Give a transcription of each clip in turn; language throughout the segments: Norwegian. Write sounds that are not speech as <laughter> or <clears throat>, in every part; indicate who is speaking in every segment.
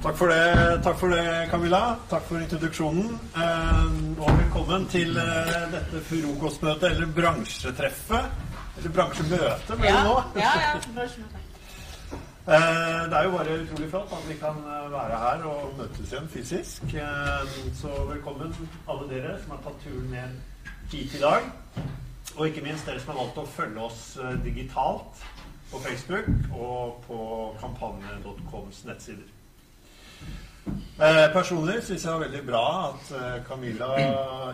Speaker 1: Takk for det, takk for det Camilla. Takk for introduksjonen. Eh, og velkommen til eh, dette frokostmøtet, eller bransjetreffet. Eller bransjemøte, ble det nå.
Speaker 2: Ja, ja, bransjemøte. <laughs>
Speaker 1: Eh, det er jo bare utrolig flott at vi kan være her og møtes igjen fysisk. Eh, så velkommen alle dere som har tatt turen ned hit i dag. Og ikke minst dere som har valgt å følge oss digitalt på Facebook og på kampanje.coms nettsider. Eh, personlig syns jeg det var veldig bra at eh, Camilla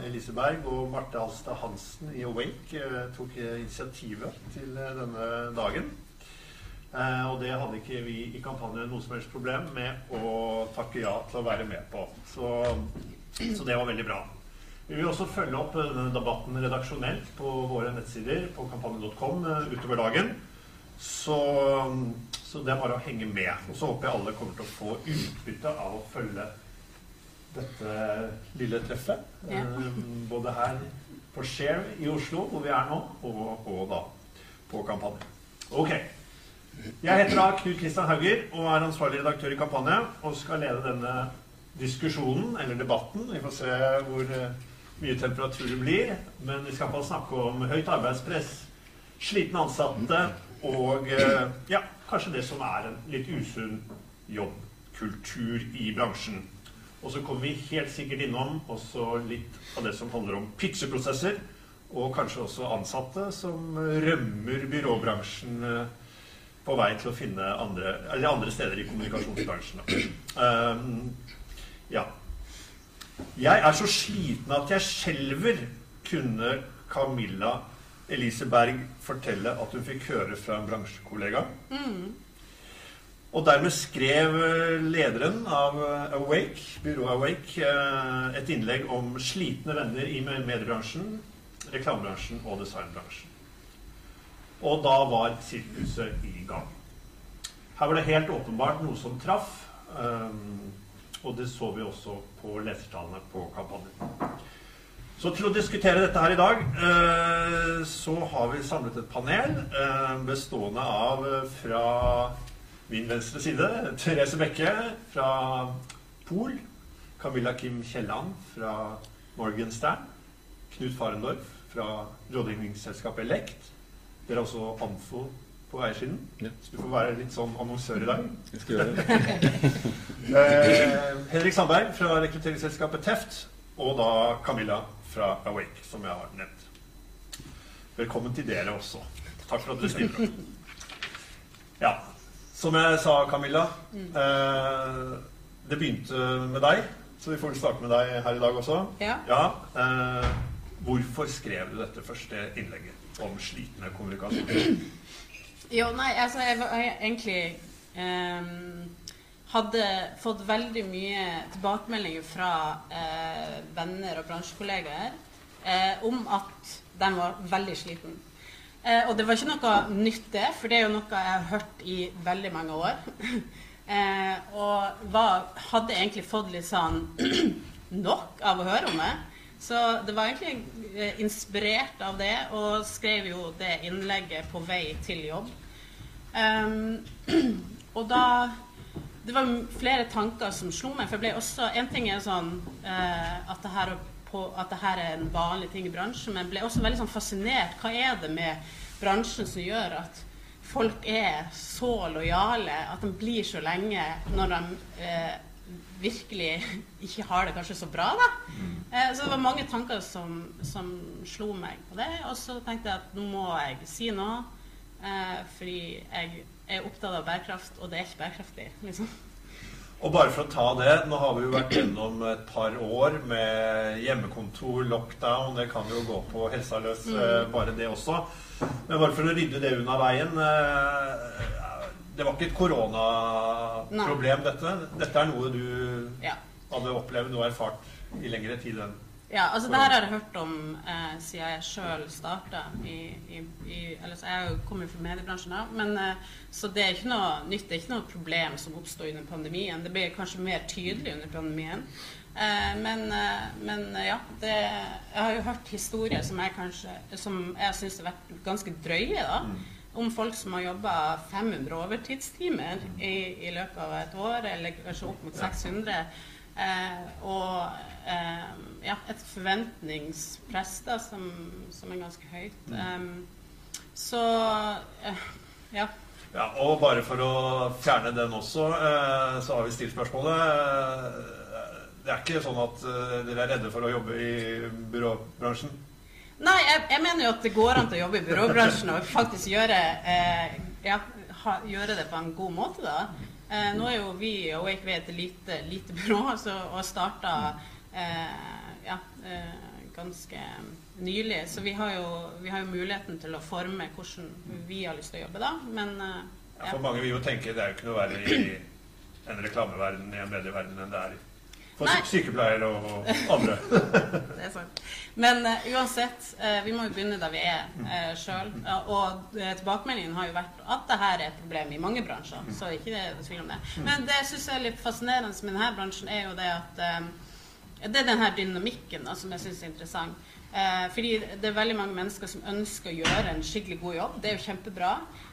Speaker 1: Eliseberg og Marte Alstad Hansen i Awake eh, tok eh, initiativet til eh, denne dagen. Eh, og det hadde ikke vi i kampanjen noe som helst problem med å takke ja til å være med på. Så, så det var veldig bra. Vi vil også følge opp denne debatten redaksjonelt på våre nettsider på kampanjen.com utover dagen. Så, så det er bare å henge med. Og så håper jeg alle kommer til å få utbytte av å følge dette lille treffet.
Speaker 2: Ja.
Speaker 1: Eh, både her på Share i Oslo, hvor vi er nå, og, og da på Kampanje. Ok. Jeg heter da Knut Kristian Hauger og er ansvarlig redaktør i Kampanje og skal lede denne diskusjonen, eller debatten. Vi får se hvor eh, mye temperatur det blir. Men vi skal iallfall snakke om høyt arbeidspress, slitne ansatte og eh, ja, kanskje det som er en litt usunn jobbkultur i bransjen. Og så kommer vi helt sikkert innom også litt av det som handler om pitcheprosesser. Og kanskje også ansatte som rømmer byråbransjen eh, på vei til å finne andre, andre steder i kommunikasjonsbransjen. Um, ja. Jeg er så sliten at jeg skjelver, kunne Camilla Elise Berg fortelle at hun fikk høre fra en bransjekollega. Og dermed skrev eh, lederen av eh, Awake, byrået Awake, eh, et innlegg om slitne venner i mediebransjen, reklamebransjen og designbransjen. Og da var sirkuset i gang. Her var det helt åpenbart noe som traff, og det så vi også på lesertallene på kampanjen. Så til å diskutere dette her i dag, eh, så har vi samlet et panel eh, bestående av eh, fra min venstre side <laughs> Therese Bekke fra Pol, Camilla Kim Kielland fra Morgenstern, Knut Farendorf fra rådgivningsselskapet Elect. Dere har også Amfo på eiersiden, så du får være litt sånn annonsør i dag.
Speaker 3: Jeg skal gjøre det. <laughs>
Speaker 1: Henrik Sandberg fra rekrutteringsselskapet Teft, og da Camilla fra Awake, som jeg har nevnt. Velkommen til dere også. Takk for at dere stiller opp. Ja, som jeg sa, Camilla. Eh, det begynte med deg, så vi får starte med deg her i dag også.
Speaker 2: Ja.
Speaker 1: eh, hvorfor skrev du dette første innlegget om slitne kommunikasjoner?
Speaker 2: Jo, nei, altså jeg var egentlig ehm, hadde fått veldig mye tilbakemeldinger fra eh, venner og bransjekollegaer eh, om at de var veldig sliten. Eh, og det var ikke noe nytt det, for det er jo noe jeg har hørt i veldig mange år. <laughs> eh, og var, hadde egentlig fått litt sånn <clears throat> nok av å høre om det. Så det var egentlig eh, inspirert av det, og skrev jo det innlegget på vei til jobb. Um, <clears throat> og da Det var flere tanker som slo meg. For jeg ble også En ting er sånn eh, at, det her, er på, at det her er en vanlig ting i bransjen, men jeg ble også veldig sånn fascinert. Hva er det med bransjen som gjør at folk er så lojale, at de blir så lenge når de eh, virkelig <laughs> ikke har det kanskje så bra, da. Eh, så det var mange tanker som, som slo meg på det. Og så tenkte jeg at nå må jeg si noe. Eh, fordi jeg er opptatt av bærekraft, og det er ikke bærekraftig. liksom.
Speaker 1: Og bare for å ta det, nå har vi jo vært gjennom et par år med hjemmekontor, lockdown, det kan jo gå på helsa løs, mm. bare det også. Men bare for å rydde det unna veien eh, Det var ikke et koronaproblem, dette. Dette er noe du
Speaker 2: Ja.
Speaker 1: hadde opplevd og erfart i lengre tid enn
Speaker 2: Ja, altså det her har jeg hørt om eh, siden jeg sjøl starta i, i, i Eller så jeg kommer jo fra mediebransjen, da. Men, eh, så det er ikke noe nytt. Det er ikke noe problem som oppsto under pandemien. Det ble kanskje mer tydelig under pandemien. Eh, men, eh, men eh, ja, det, jeg har jo hørt historier som jeg kanskje Som jeg syns har vært ganske drøye, da. om folk som har jobba 500 overtidstimer i, i, løpet av et år, eller kanskje opp mot 600. Eh, og eh, ja, et forventningspress da, som, som, er ganske høyt. Så eh, ja.
Speaker 1: ja. Og bare for å fjerne den også, eh, så har vi stilt spørsmålet. Det er ikke sånn at dere er redde for å jobbe i byråbransjen?
Speaker 2: Nei, jeg, jeg, mener jo at det går an til å jobbe i byråbransjen og faktisk gjøre, eh, ja, ha, gjøre, det på en god måte, da. Eh, nå er jo vi Awake WakeV et lite, lite byrå <laughs> så, og starta eh, ja, eh, ganske nylig. Så vi har, jo, vi har, jo, muligheten til å forme hvordan vi har lyst til å jobbe da. Men
Speaker 1: ja. Ja, For mange vil jo tenke det er jo ikke noe verre i en reklameverden i en medieverden enn det er i for Nei. sykepleiere og andre. <laughs>
Speaker 2: det er sant. Men uh, uansett, uh, vi må jo begynne der vi er uh, sjøl. Uh, og tilbakemeldingen har jo vært at dette er et problem i mange bransjer. Så ikke det er tvil om det. Men det jeg syns er litt fascinerende med denne bransjen, er jo det at det er denne dynamikken da, som jeg syns er interessant. Eh, fordi det er veldig mange mennesker som ønsker å gjøre en skikkelig god jobb. Det er jo kjempebra.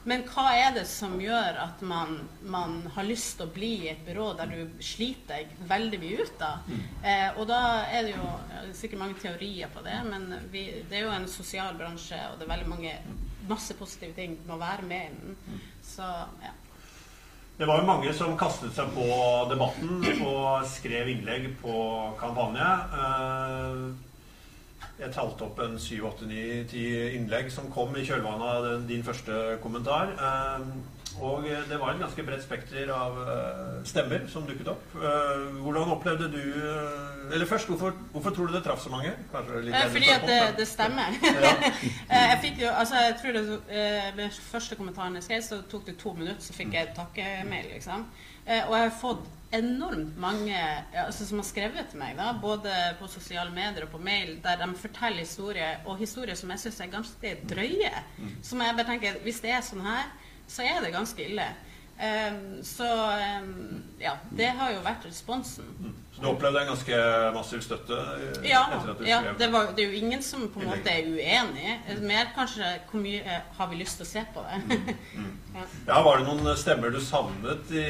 Speaker 2: Men hva er det som gjør at man, man har lyst til å bli i et byrå der du sliter deg veldig mye ut? da? Eh, og da er det jo sikkert mange teorier på det, men vi, det er jo en sosial bransje, og det er veldig mange masse positive ting med å være med i den. Så ja.
Speaker 1: Det var jo mange som kastet seg på debatten og skrev innlegg på kampanje. Eh, jeg talte opp en 7-8-9-10 innlegg som kom i kjølvannet av din første kommentar. Ehm, og det var et ganske bredt spekter av eh, stemmer som dukket opp. Eh, hvordan opplevde du eh, Eller først, hvorfor, hvorfor tror du det traff så mange?
Speaker 2: Fordi at det, det stemmer. <laughs> jeg fikk jo, altså jeg tror det Ved første kommentaren jeg skrev, så tok det to minutter, så fikk jeg takkemail, liksom. Og jeg har fått enormt mange altså, som har skrevet til meg, da, både på sosiale medier og på mail, der de forteller historier, og historier som jeg syns er ganske drøye. Mm. Som jeg bare tenker Hvis det er sånn her, så er det ganske ille. Um, så um, ja, det har jo vært responsen.
Speaker 1: Mm. Så du opplevde en ganske massiv støtte?
Speaker 2: Eh, ja, ja det, var, det, er jo ingen som på en måte er uenig. Mer kanskje hvor mye eh, har vi lyst til å se på det.
Speaker 1: Mm. Mm. <laughs> ja. ja. Var det noen stemmer du savnet i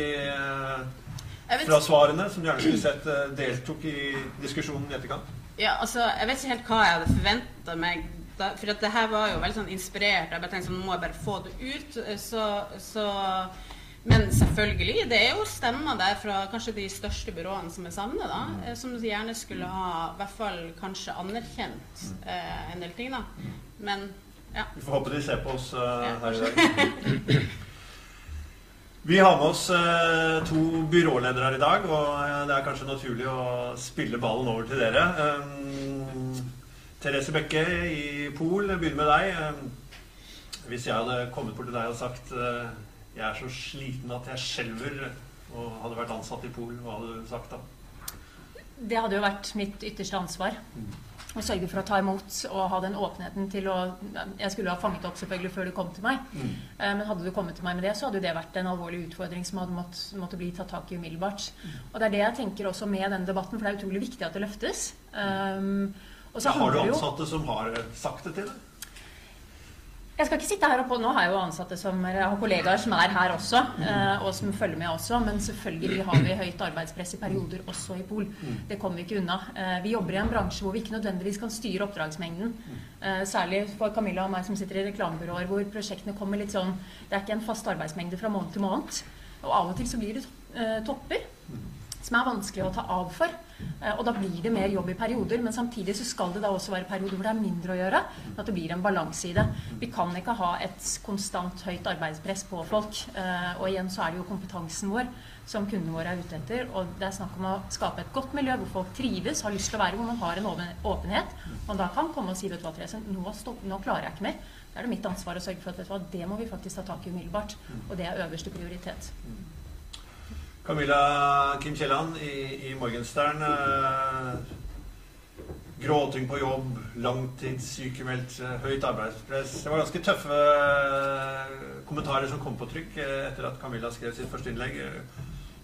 Speaker 1: fra svarene, som gjerne skulle sett uh, deltok i diskusjonen i etterkant?
Speaker 2: Ja, altså, Jeg vet ikke helt hva jeg hadde forventa meg. Da, for at det her var jo veldig sånn inspirert. Jeg bare tenkte sånn, Nå må jeg bare få det ut. Eh, så, så, men selvfølgelig, det er jo stemmer der fra kanskje de største byråene som er savnet, da. Mm. Eh, som gjerne skulle ha i hvert fall kanskje anerkjent eh, en del ting, da. Men ja.
Speaker 1: Vi får håpe de ser på oss uh, her i dag. <laughs> Vi har med oss eh, to byråledere her i dag, og eh, det er kanskje naturlig å spille ballen over til dere. Um, Therese Bekke i Pol, begynner med deg. Hvis jeg hadde kommet bort til deg og sagt jeg er så sliten at jeg skjelver, og hadde vært ansatt i Pol, hva hadde du sagt da?
Speaker 3: Det hadde jo vært mitt ytterste ansvar. Mm og sørge for å ta imot og ha den åpenheten til å Jeg skulle ha fanget opp selvfølgelig før du kom til meg. Mm. Eh, men hadde du kommet til meg med det, så hadde det vært en alvorlig utfordring som hadde måttet måtte bli tatt tak i umiddelbart. Mm. Og det er det jeg tenker også med denne debatten, for det er utrolig viktig at det løftes. Um,
Speaker 1: ja, har du ansatte som har sagt det til deg?
Speaker 3: Jeg skal ikke sitte her oppe, Nå har jeg jo ansatte som jeg har kollegaer som er her også, eh, og som følger med også. Men selvfølgelig har vi høyt arbeidspress i perioder også i Pol. Det kommer vi ikke unna. Eh, vi jobber i en bransje hvor vi ikke nødvendigvis kan styre oppdragsmengden. Eh, særlig for Camilla og meg som sitter i reklamebyråer, hvor prosjektene kommer litt sånn Det er ikke en fast arbeidsmengde fra måned til måned. Og av og til så blir det topper som er vanskelig å ta av for. Eh, og da blir det mer jobb i perioder. Men samtidig så skal det da også være perioder hvor det er mindre å gjøre. At det blir en balanse i det. Vi kan ikke ha et konstant høyt arbeidspress på folk. Eh, og igjen så er det jo kompetansen vår som kundene våre er ute etter. Og det er snakk om å skape et godt miljø hvor folk trives, har lyst til å være, hvor man har en åpenhet. Og da kan komme og si vet du hva, Therese, nå, nå klarer jeg ikke mer. Da er det mitt ansvar å sørge for at vet du hva, det må vi faktisk ta tak i umiddelbart. Og det er øverste prioritet.
Speaker 1: Camilla Kim Kielland i, i Morgenstern. Eh, gråting på jobb, langtidssykemeldt, eh, høyt arbeidspress. Det var ganske tøffe eh, kommentarer som kom på trykk eh, etter at Camilla skrev sitt første innlegg.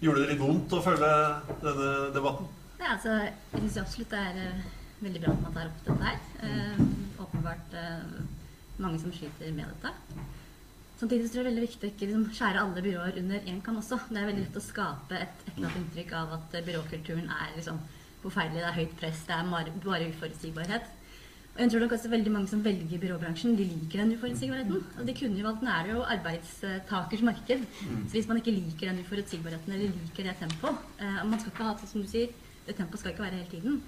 Speaker 1: Gjorde det litt vondt å følge denne debatten?
Speaker 4: Ja, altså, jeg syns absolutt det er veldig bra at man tar opp dette her. Uh, åpenbart uh, mange som sliter med dette. Samtidig tror jeg det er veldig viktig å ikke liksom, skjære alle byråer under én kam også. Det er veldig lett å skape et, et inntrykk av at eh, byråkulturen er liksom forferdelig, det er høyt press, det er bare, uforutsigbarhet. Og jeg tror nok også veldig mange som velger byråbransjen, de liker den uforutsigbarheten. Og de kunne jo valgt, Nå er det jo arbeidstakers marked. Så hvis man ikke liker den uforutsigbarheten eller liker det tempoet eh, Man skal ikke ha, som du sier, det tempoet skal ikke være hele tiden.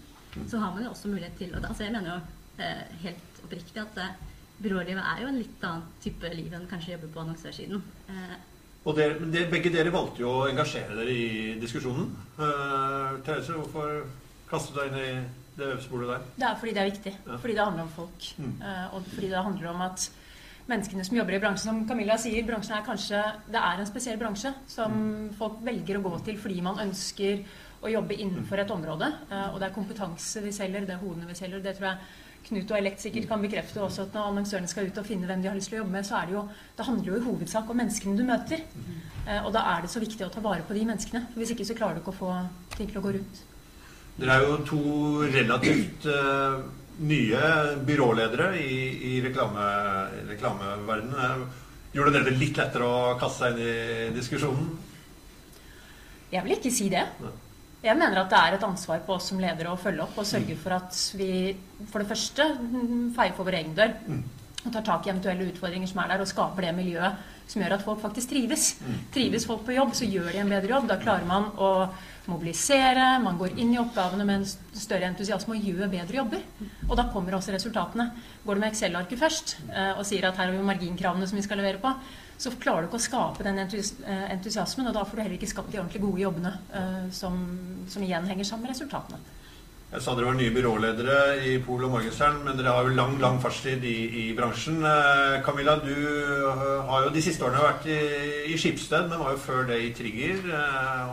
Speaker 4: Så har man jo også mulighet til og det, altså Jeg mener jo eh, helt oppriktig at eh, byrålivet er jo en litt annen type liv enn kanskje jobbe på annonsørsiden. Eh,
Speaker 1: Og dere, men begge dere valgte jo å engasjere dere i diskusjonen. Uh, Therese, hvorfor kastet du deg inn i det vepsebolet der?
Speaker 3: Det er fordi det er viktig.
Speaker 1: Ja.
Speaker 3: Fordi det handler om folk.
Speaker 1: Mm.
Speaker 3: Eh, og fordi det handler om at menneskene som jobber i bransjen, som Camilla sier, bransjen er kanskje Det er en spesiell bransje som folk velger å gå til fordi man ønsker å jobbe innenfor et område. Eh, og det er kompetanse vi selger, det er hodene vi selger. Det tror jeg Knut og Elekt sikkert kan bekrefte også at når annonsørene skal ut og finne hvem de har lyst til å jobbe med, så er det jo Det handler jo i hovedsak om menneskene du møter. Eh, og da er det så viktig å ta vare på de menneskene. For hvis ikke så klarer du ikke å få ting til å gå rundt.
Speaker 1: Dere er jo to relativt uh, nye byråledere i, i reklame, reklameverdenen. Eh, Gjorde dere det litt lettere å kaste seg inn i diskusjonen?
Speaker 3: Jeg vil ikke si det.
Speaker 1: Nei.
Speaker 3: Jeg mener at det er et ansvar på oss som ledere å følge opp og sørge for at vi for det første mm, feier for vår egen dør. Og tar tak i eventuelle utfordringer som er der, og skaper det miljøet som gjør at folk faktisk trives. Trives folk på jobb, så gjør de en bedre jobb. Da klarer man å mobilisere, man går inn i oppgavene med en større entusiasme og gjør bedre jobber. Og da kommer også resultatene. Går du med Excel-arket først eh, og sier at her har vi marginkravene som vi skal levere på, så klarer du ikke å skape den entus eh, entusiasmen, og da får du heller ikke skapt de ordentlig gode jobbene eh, som, som igjen henger sammen med resultatene.
Speaker 1: Jeg sa dere var nye byråledere i Pol og Morgenstern, men dere har jo lang lang fartstid i, i bransjen. Eh, Camilla, du har jo de siste årene vært i, i Skipsted, men var jo før det i Trigger.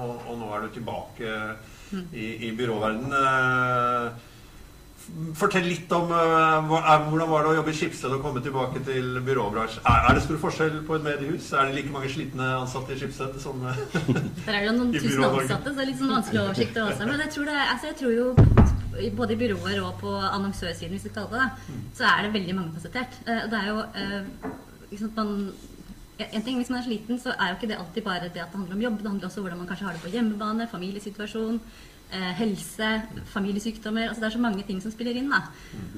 Speaker 1: Og, og nå er du tilbake i, i byråverden. Eh, Fortell litt om eh, er, hvordan var det å jobbe i Skipsted og komme tilbake til byråbransjen. Er, det stor forskjell på et mediehus? Er det like mange slitne ansatte i Skipsted som eh, <laughs>
Speaker 4: Der er det jo noen <laughs> tusen ansatte, så det er litt sånn vanskelig oversikt oversikte også. Men jeg tror, det, altså jeg tror jo både i byråer og på annonsørsiden, hvis vi kaller det det, så er det veldig mangefasettert. Eh, Det er jo liksom, man, en ting, Hvis man er sliten, så er jo ikke det alltid bare det at det handler om jobb. Det handler også om hvordan man kanskje har det på hjemmebane, familiesituasjon, eh, helse, familiesykdommer. altså Det er så mange ting som spiller inn. da.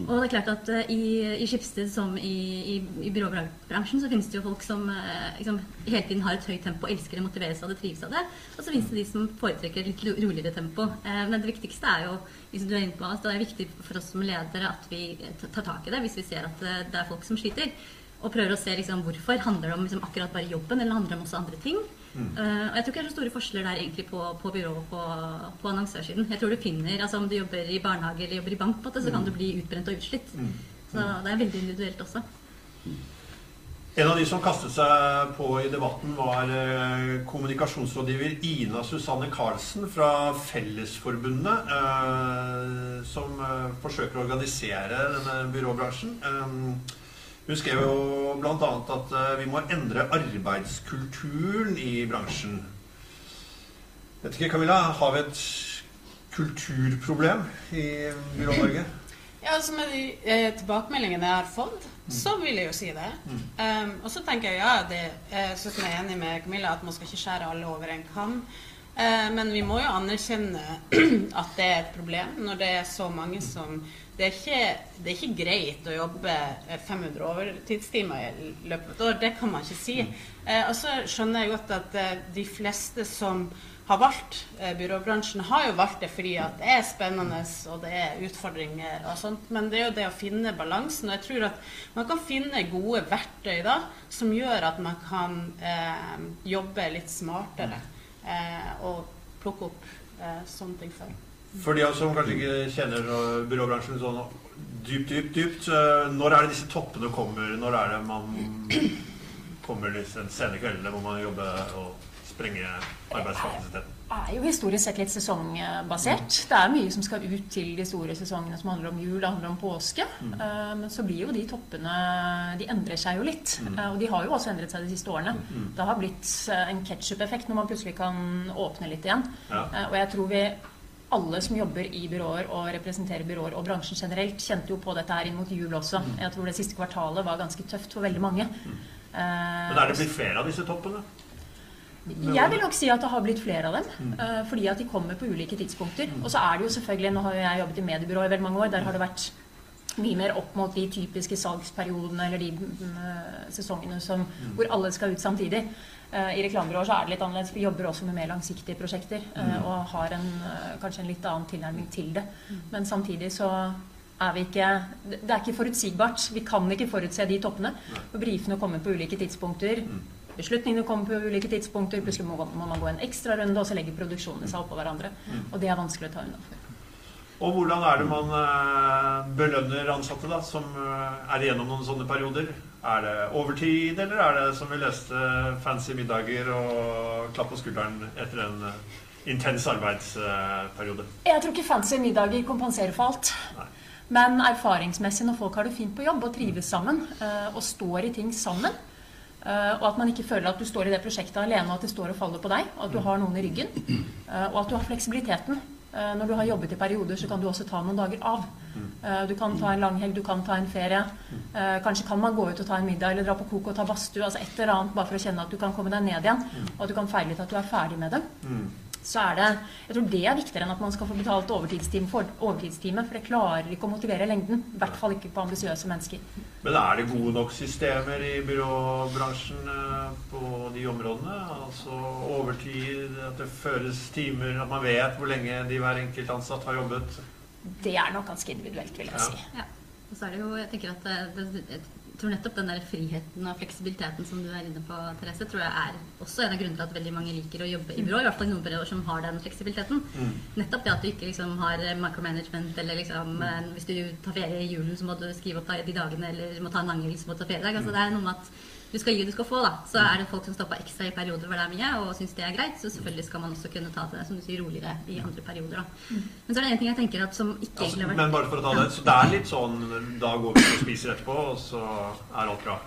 Speaker 4: Og det er klart at eh, i, i Skipsted som i, i, i byråbransjen så finnes det jo folk som eh, liksom, hele tiden har et høyt tempo, elsker det, motiveres av det, trives av det. Og så finnes det de som foretrekker et litt roligere tempo. Eh, men det viktigste er jo hvis du er inne på, oss, det er viktig for oss som ledere at vi tar tak i det hvis vi ser at eh, det er folk som sliter. Og prøver å se liksom, hvorfor. Handler det om liksom, akkurat bare jobben, eller handler det om også andre ting? Eh, og jeg tror ikke det er så store forskjeller der egentlig på, på byrå og på, på annonsørsiden. Jeg tror du finner, altså Om du jobber i barnehage eller jobber i bank, på det, så kan du bli utbrent og utslitt. Så det er veldig individuelt også.
Speaker 1: En av de som kastet seg på i debatten, var eh, kommunikasjonsrådgiver Ina Susanne Karlsen fra Fellesforbundet, eh, som forsøker å organisere denne byråbransjen. Eh, hun skrev jo bl.a. at eh, vi må endre arbeidskulturen i bransjen. Vet ikke, Camilla, har vi et kulturproblem i Byrå-Norge? <clears throat>
Speaker 2: Ja, altså Med de eh, tilbakemeldingene jeg har fått, så vil jeg jo si det. Um, og så tenker jeg ja, det, jeg synes jeg er enig med Camilla at man skal ikke skjære alle over en kam. Eh, men vi må jo anerkjenne <clears throat> at det er et problem når det er så mange som Det er ikke, det er ikke greit å jobbe eh, 500 overtidstimer i løpet av et år. Det kan man ikke si. Eh, og så skjønner jeg godt at eh, de fleste som har valgt eh, byråbransjen, har jo valgt det fordi at det er spennende og det er utfordringer og sånt. Men det er jo det å finne balansen. Og jeg tror at man kan finne gode verktøy da, som gjør at man kan eh, jobbe litt smartere eh, og plukke opp eh, sånne ting før.
Speaker 1: For de som kanskje ikke kjenner uh, byråbransjen sånn dypt, dypt, dypt, når er det disse toppene kommer? Når er det man kommer disse sene kveldene hvor man jobber og sprenger arbeidskapasiteten?
Speaker 3: Er jo historisk sett litt sesongbasert. Det er mye som skal ut til de store sesongene som handler om jul, det handler om påske. Eh, Men så blir jo de toppene De endrer seg jo litt. Eh, Og de har jo også endret seg de siste årene. Det har blitt eh, en ketsjup-effekt når man plutselig kan åpne litt igjen.
Speaker 1: Ja.
Speaker 3: Og jeg tror vi alle som jobber i byråer og representerer byråer og bransjen generelt, kjente jo på dette her inn mot jul også. Jeg tror det siste kvartalet var ganske tøft for veldig mange.
Speaker 1: Men er det blitt flere av disse toppene?
Speaker 3: Jeg vil nok si at det har blitt flere av dem. Mm. fordi at de kommer på ulike tidspunkter. Og så er det jo selvfølgelig Nå har jo jeg jobbet i mediebyrå i veldig mange år. Der har det vært mye mer opp mot de typiske salgsperiodene eller de mm, eh, sesongene som, hvor alle skal ut samtidig. Eh, I reklamebyråer så er det litt annerledes. Vi jobber også med mer langsiktige prosjekter eh, og har en, eh, kanskje en litt annen tilnærming til det. Men samtidig så er vi ikke Det er ikke forutsigbart. Vi kan ikke forutse de toppene. For Brifene kommer på ulike tidspunkter. Beslutningene kommer på ulike tidspunkter. Plutselig må, må man gå en ekstra runde, og så legger produksjonene seg oppå hverandre. Og det er vanskelig å ta unna for.
Speaker 1: Og hvordan er det man eh, belønner ansatte da, som eh, er igjennom noen sånne perioder? Er det overtid, eller er det som vi leste, fancy middager og klapp på skulderen etter en eh, intens arbeidsperiode?
Speaker 3: Jeg tror ikke fancy middager kompenserer for alt.
Speaker 1: Nei.
Speaker 3: Men erfaringsmessig når folk har det fint på jobb og trives sammen og står i ting sammen, og at man ikke føler at du står i det prosjektet alene og at det står og faller på deg, og at du har noen i ryggen, eh, og at du har fleksibiliteten. Eh, Når du har jobbet i perioder, så kan du også ta noen dager av. Eh, Du kan ta en langhelg, du kan ta en ferie. Eh, Kanskje kan man gå ut og ta en middag eller dra på kok og ta badstue. Altså et eller annet bare for å kjenne at du kan komme deg ned igjen, og at du kan feire litt at du er ferdig med det. Så er det, Jeg tror det er viktigere enn at man skal få betalt overtidstime for overtidstime, for det klarer ikke å motivere lengden. I hvert fall ikke på ambisiøse mennesker.
Speaker 1: Men er det gode nok systemer i byråbransjen eh, på de områdene? Altså overtid, at det føres timer, at man vet hvor lenge de hver enkelt ansatt har jobbet?
Speaker 3: Det er nok ganske individuelt, vil jeg
Speaker 1: Ja.
Speaker 3: si.
Speaker 4: Ja. Og så er det jo, jeg tenker at det, det, jeg tror nettopp den der friheten og fleksibiliteten som du er inne på, Therese, tror jeg er også en av grunnene til at veldig mange liker å jobbe i byrå. I hvert fall noen byråer som har den fleksibiliteten. Nettopp det at du ikke liksom har micromanagement, eller liksom mm. hvis du tar ferie i julen, så må du skrive opp de dagene, eller må ta en langhelg, så må du ta feriedag. Altså, det er noe med at du skal gi, du skal få, da. Så er det folk som stopper ekstra i perioder hvor det er mye, og syns det er greit. Så selvfølgelig skal man også kunne ta det, som du sier, roligere i andre perioder, da. Men så er det en ting jeg tenker at som ikke
Speaker 1: Altså,
Speaker 4: egentlig har vært
Speaker 1: men bare for å ta det, så det er litt sånn Da går vi og spiser etterpå, og så er alt bra.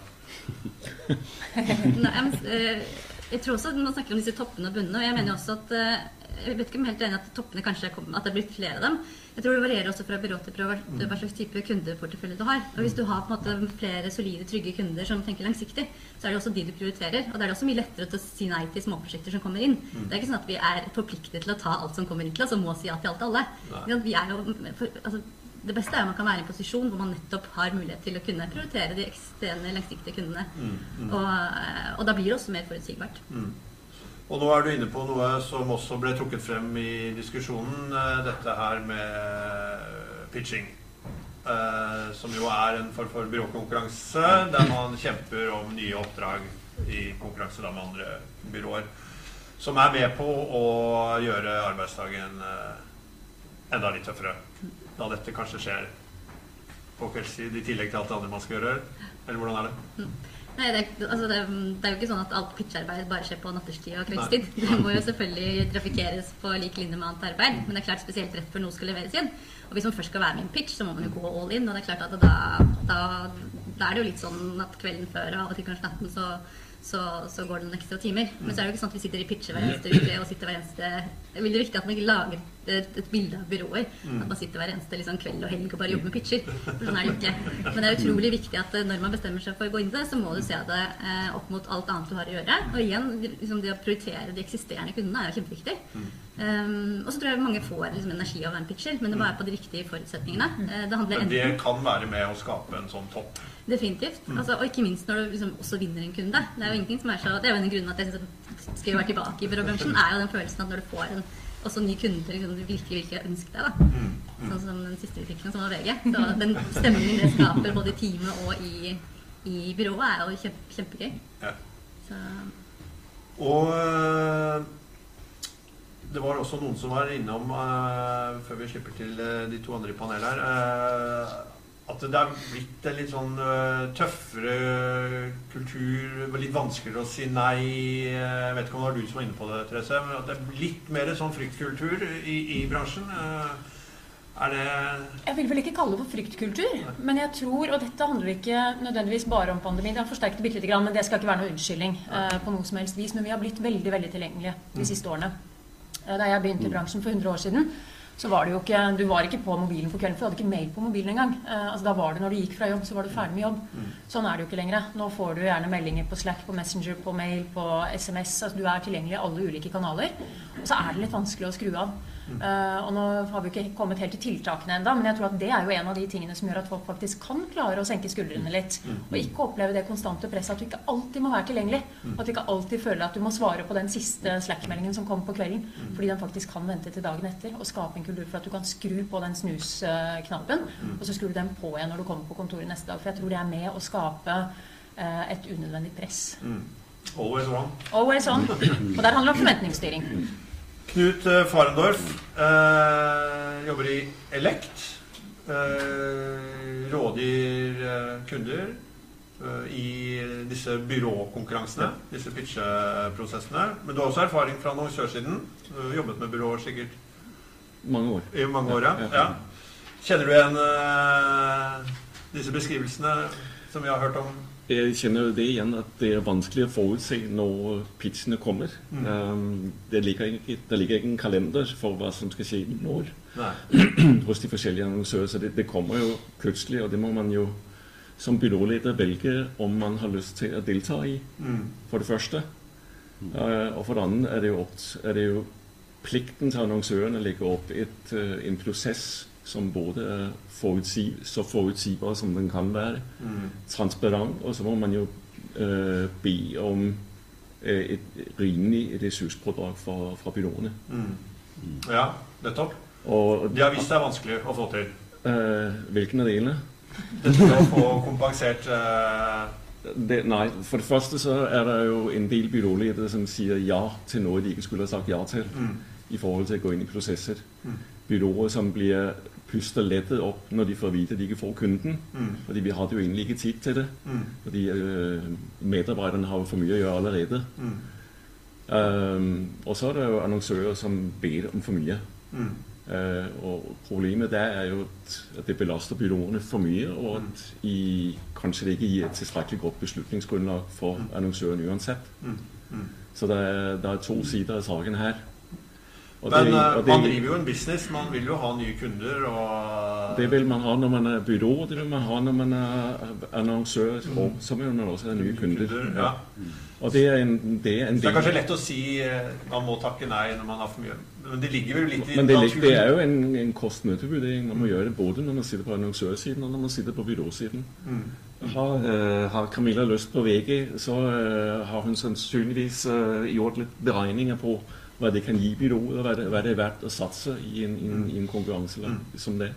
Speaker 4: Nei, men, eh, jeg tror også at Man snakker om disse toppene og bunnene. Og jeg mener også at eh, Jeg vet ikke om jeg er helt enig at toppene kanskje er kommet, at det er blitt flere av dem. Jeg tror det varierer også fra byrå til byrå hva- slags type kundeportefølje du har. Og Hvis du har på en måte flere solide, trygge kunder som tenker langsiktig, så er det også de du prioriterer. Og da er det også mye lettere å si nei til småprosjekter som kommer inn. Det er ikke sånn at vi er forpliktet til å ta alt som kommer inn til oss, og må si ja til alt alle. Er jo, for, altså, det beste er at man kan være i en posisjon hvor man nettopp har mulighet til å kunne prioritere de eksisterende langsiktige kundene. Og, eh, og da blir det også mer forutsigbart.
Speaker 1: Og nå er du inne på noe som også ble trukket frem i diskusjonen, eh, dette her med pitching. Eh, som jo er en form for byråkonkurranse der man kjemper om nye oppdrag i konkurranse med andre byråer. Som er med på å gjøre arbeidsdagen eh, enda litt tøffere. Da dette kanskje skjer på kveldstid i tillegg til alt det andre man skal gjøre. Eller hvordan er det?
Speaker 4: Nei, det, er- altså det, det er jo ikke sånn at alt pitcharbeid bare skjer på natterstid og kveldstid. Det må jo selvfølgelig trafikkeres på lik linje med annet arbeid. Men det er klart spesielt rett før noe skal leveres inn. Og hvis man først skal være med i en pitch, så må man jo gå all in. Og det er klart at da, da, da er det jo litt sånn at kvelden før og av og til kanskje natten så, så, så går det noen ekstra timer. Men så er det jo ikke sånn at vi sitter i pitcher hver eneste uke og sitter hver eneste Det er veldig viktig at man ikke lager et, et bilde av byråer. At man sitter hver eneste liksom, kveld og helg og bare jobber med pitcher. <laughs> For sånn er det ikke. Men det er utrolig viktig at eh, når man bestemmer seg for å gå inn i det, så må du se det eh, opp mot alt annet du har å gjøre. Og igjen, liksom, det å prioritere de eksisterende kundene er jo kjempeviktig. Um, og så tror jeg mange får liksom, energi av å være en pitcher, men det må være på de riktige forutsetningene. Eh, det
Speaker 1: Men det kan være med å skape en sånn topp.
Speaker 4: Definitivt. Altså, og ikke minst når du liksom også vinner en kunde. Det er jo ingenting som er så Det er jo en grunn at jeg synes at skal være tilbake i byråbransjen, er jo den følelsen at når du får en også ny kunde liksom, du virkelig virkelig har ønsket deg. da. Sånn som den siste vi fikk, som var VG. Så den stemningen det skaper både i teamet og i, i byrået, er jo kjempe, kjempegøy.
Speaker 1: Ja.
Speaker 4: Så
Speaker 1: Og øh, det var også noen som var innom, øh, før vi slipper til øh, de to andre i panelet her, at det er blitt en litt sånn øh, tøffere kultur, litt vanskeligere å si nei. Jeg vet ikke om det var du som var inne på det, Therese, men at det er litt mer sånn fryktkultur i, i bransjen. Øh, Er det
Speaker 3: Jeg vil vel ikke kalle det for fryktkultur, men jeg tror, og dette handler ikke nødvendigvis bare om pandemi, det har forsterket det bitte lite grann, men det skal ikke være noe unnskyldning eh, på noe som helst vis, men vi har blitt veldig, veldig tilgjengelige de siste årene. Eh, Da jeg begynte i bransjen for 100 år siden, så var det jo ikke Du var ikke på mobilen på kvelden, for du hadde ikke mail på mobilen engang. Eh, altså, da var det når du gikk fra jobb, så var du ferdig med jobb. Sånn er det jo ikke lenger. Nå får du gjerne meldinger på Slack, på Messenger, på mail, på SMS. Altså, du er tilgjengelig i alle ulike kanaler. Og så er det litt vanskelig å skru av. Eh, og nå har vi ikke kommet helt til tiltakene ennå, men jeg tror at det er jo en av de tingene som gjør at folk faktisk kan klare å senke skuldrene litt. Og ikke oppleve det konstante presset at du ikke alltid må være tilgjengelig. At du ikke alltid føler at du må svare på den siste Slack-meldingen som kom på kvelden. Fordi den faktisk kan vente til dagen etter og skape en kultur for at du kan skru på den snusknappen, og så skrur du den på igjen når du kommer på kontoret neste dag. For jeg tror det er med å skape uh, et unødvendig press.
Speaker 1: Always on.
Speaker 3: Always on. Og der handler det om forventningsstyring.
Speaker 1: Knut eh, Farendorf eh, jobber i Elect. Eh, rådgir eh, kunder eh, i disse byråkonkurransene, disse pitcheprosessene. Men du har også erfaring fra annonsørsiden. Du har jobbet med byråer sikkert
Speaker 5: Mange år.
Speaker 1: i mange år. Ja.
Speaker 5: Ja.
Speaker 1: Kjenner du igjen eh, disse beskrivelsene som vi har hørt om?
Speaker 5: Jeg kjenner jo det igjen at det er vanskelig å forutse når pitchene kommer. Um, det, ligger ikke, det ligger ikke en kalender for hva som skal skje når
Speaker 1: år <clears throat>
Speaker 5: hos de forskjellige annonsører. Så det, det kommer jo plutselig, og det må man jo som byråleder velge om man har lyst til å delta i,
Speaker 1: Mm.
Speaker 5: for det første. Uh, og for det andre er det jo, er det jo plikten til annonsøren å legge opp et, uh, en prosess som både er forutsi, så forutsigbar som den kan være,
Speaker 1: Mm.
Speaker 5: transparent, og så må man jo eh, be om eh, et rimelig ressurspådrag fra, fra byråene.
Speaker 1: Mm. Ja, nettopp.
Speaker 5: Og
Speaker 1: De har vist er vanskelig å få til.
Speaker 5: eh, hvilken av delene?
Speaker 1: Dette med å få kompensert eh,
Speaker 5: Det, nei, for det første så er det jo en del byråledere som sier ja til noe de ikke skulle ha sagt ja til
Speaker 1: mm.
Speaker 5: i forhold til å gå inn i prosesser.
Speaker 1: Mm.
Speaker 5: Byråer som blir puster lettet opp når de får vite at de ikke får kunden.
Speaker 1: Mm.
Speaker 5: Fordi vi hadde jo egentlig ikke tid til det.
Speaker 1: Mm.
Speaker 5: Fordi eh, medarbeiderne har jo for mye å gjøre allerede.
Speaker 1: Mm.
Speaker 5: Uh, og så er det jo annonsører som ber om for mye.
Speaker 1: Mm.
Speaker 5: Uh, og problemet der er jo at, det belaster byråene for mye, og at i, kanskje det ikke gir et tilstrekkelig godt beslutningsgrunnlag for annonsøren uansett.
Speaker 1: Mm. Mm.
Speaker 5: Så det er, det er to sider av saken her. Og
Speaker 1: Men
Speaker 5: det-
Speaker 1: eh, man driver jo en business. Man vil jo ha nye kunder og
Speaker 5: Det vil man ha når man er byrå, det vil man ha når man er annonsør, og så vil man også ha nye kunder.
Speaker 1: Ja.
Speaker 5: Og det er en, det er en
Speaker 1: Så det er kanskje lett å si eh, man må takke nei når man har for mye. Men det ligger vel litt i
Speaker 5: Men det,
Speaker 1: naturen.
Speaker 5: det er jo en, en kost-nytte-vurdering. Man må gjøre det både når man sitter på annonsørsiden og når man sitter på byråsiden.
Speaker 1: Mm.
Speaker 5: Har, uh, har Camilla lyst på VG, så uh, har hun sannsynligvis uh, gjort litt beregninger på hva det kan gi byrået, og hva det, hva det er verdt å satse i en, en, en konkurranse
Speaker 1: Mm.
Speaker 5: som det.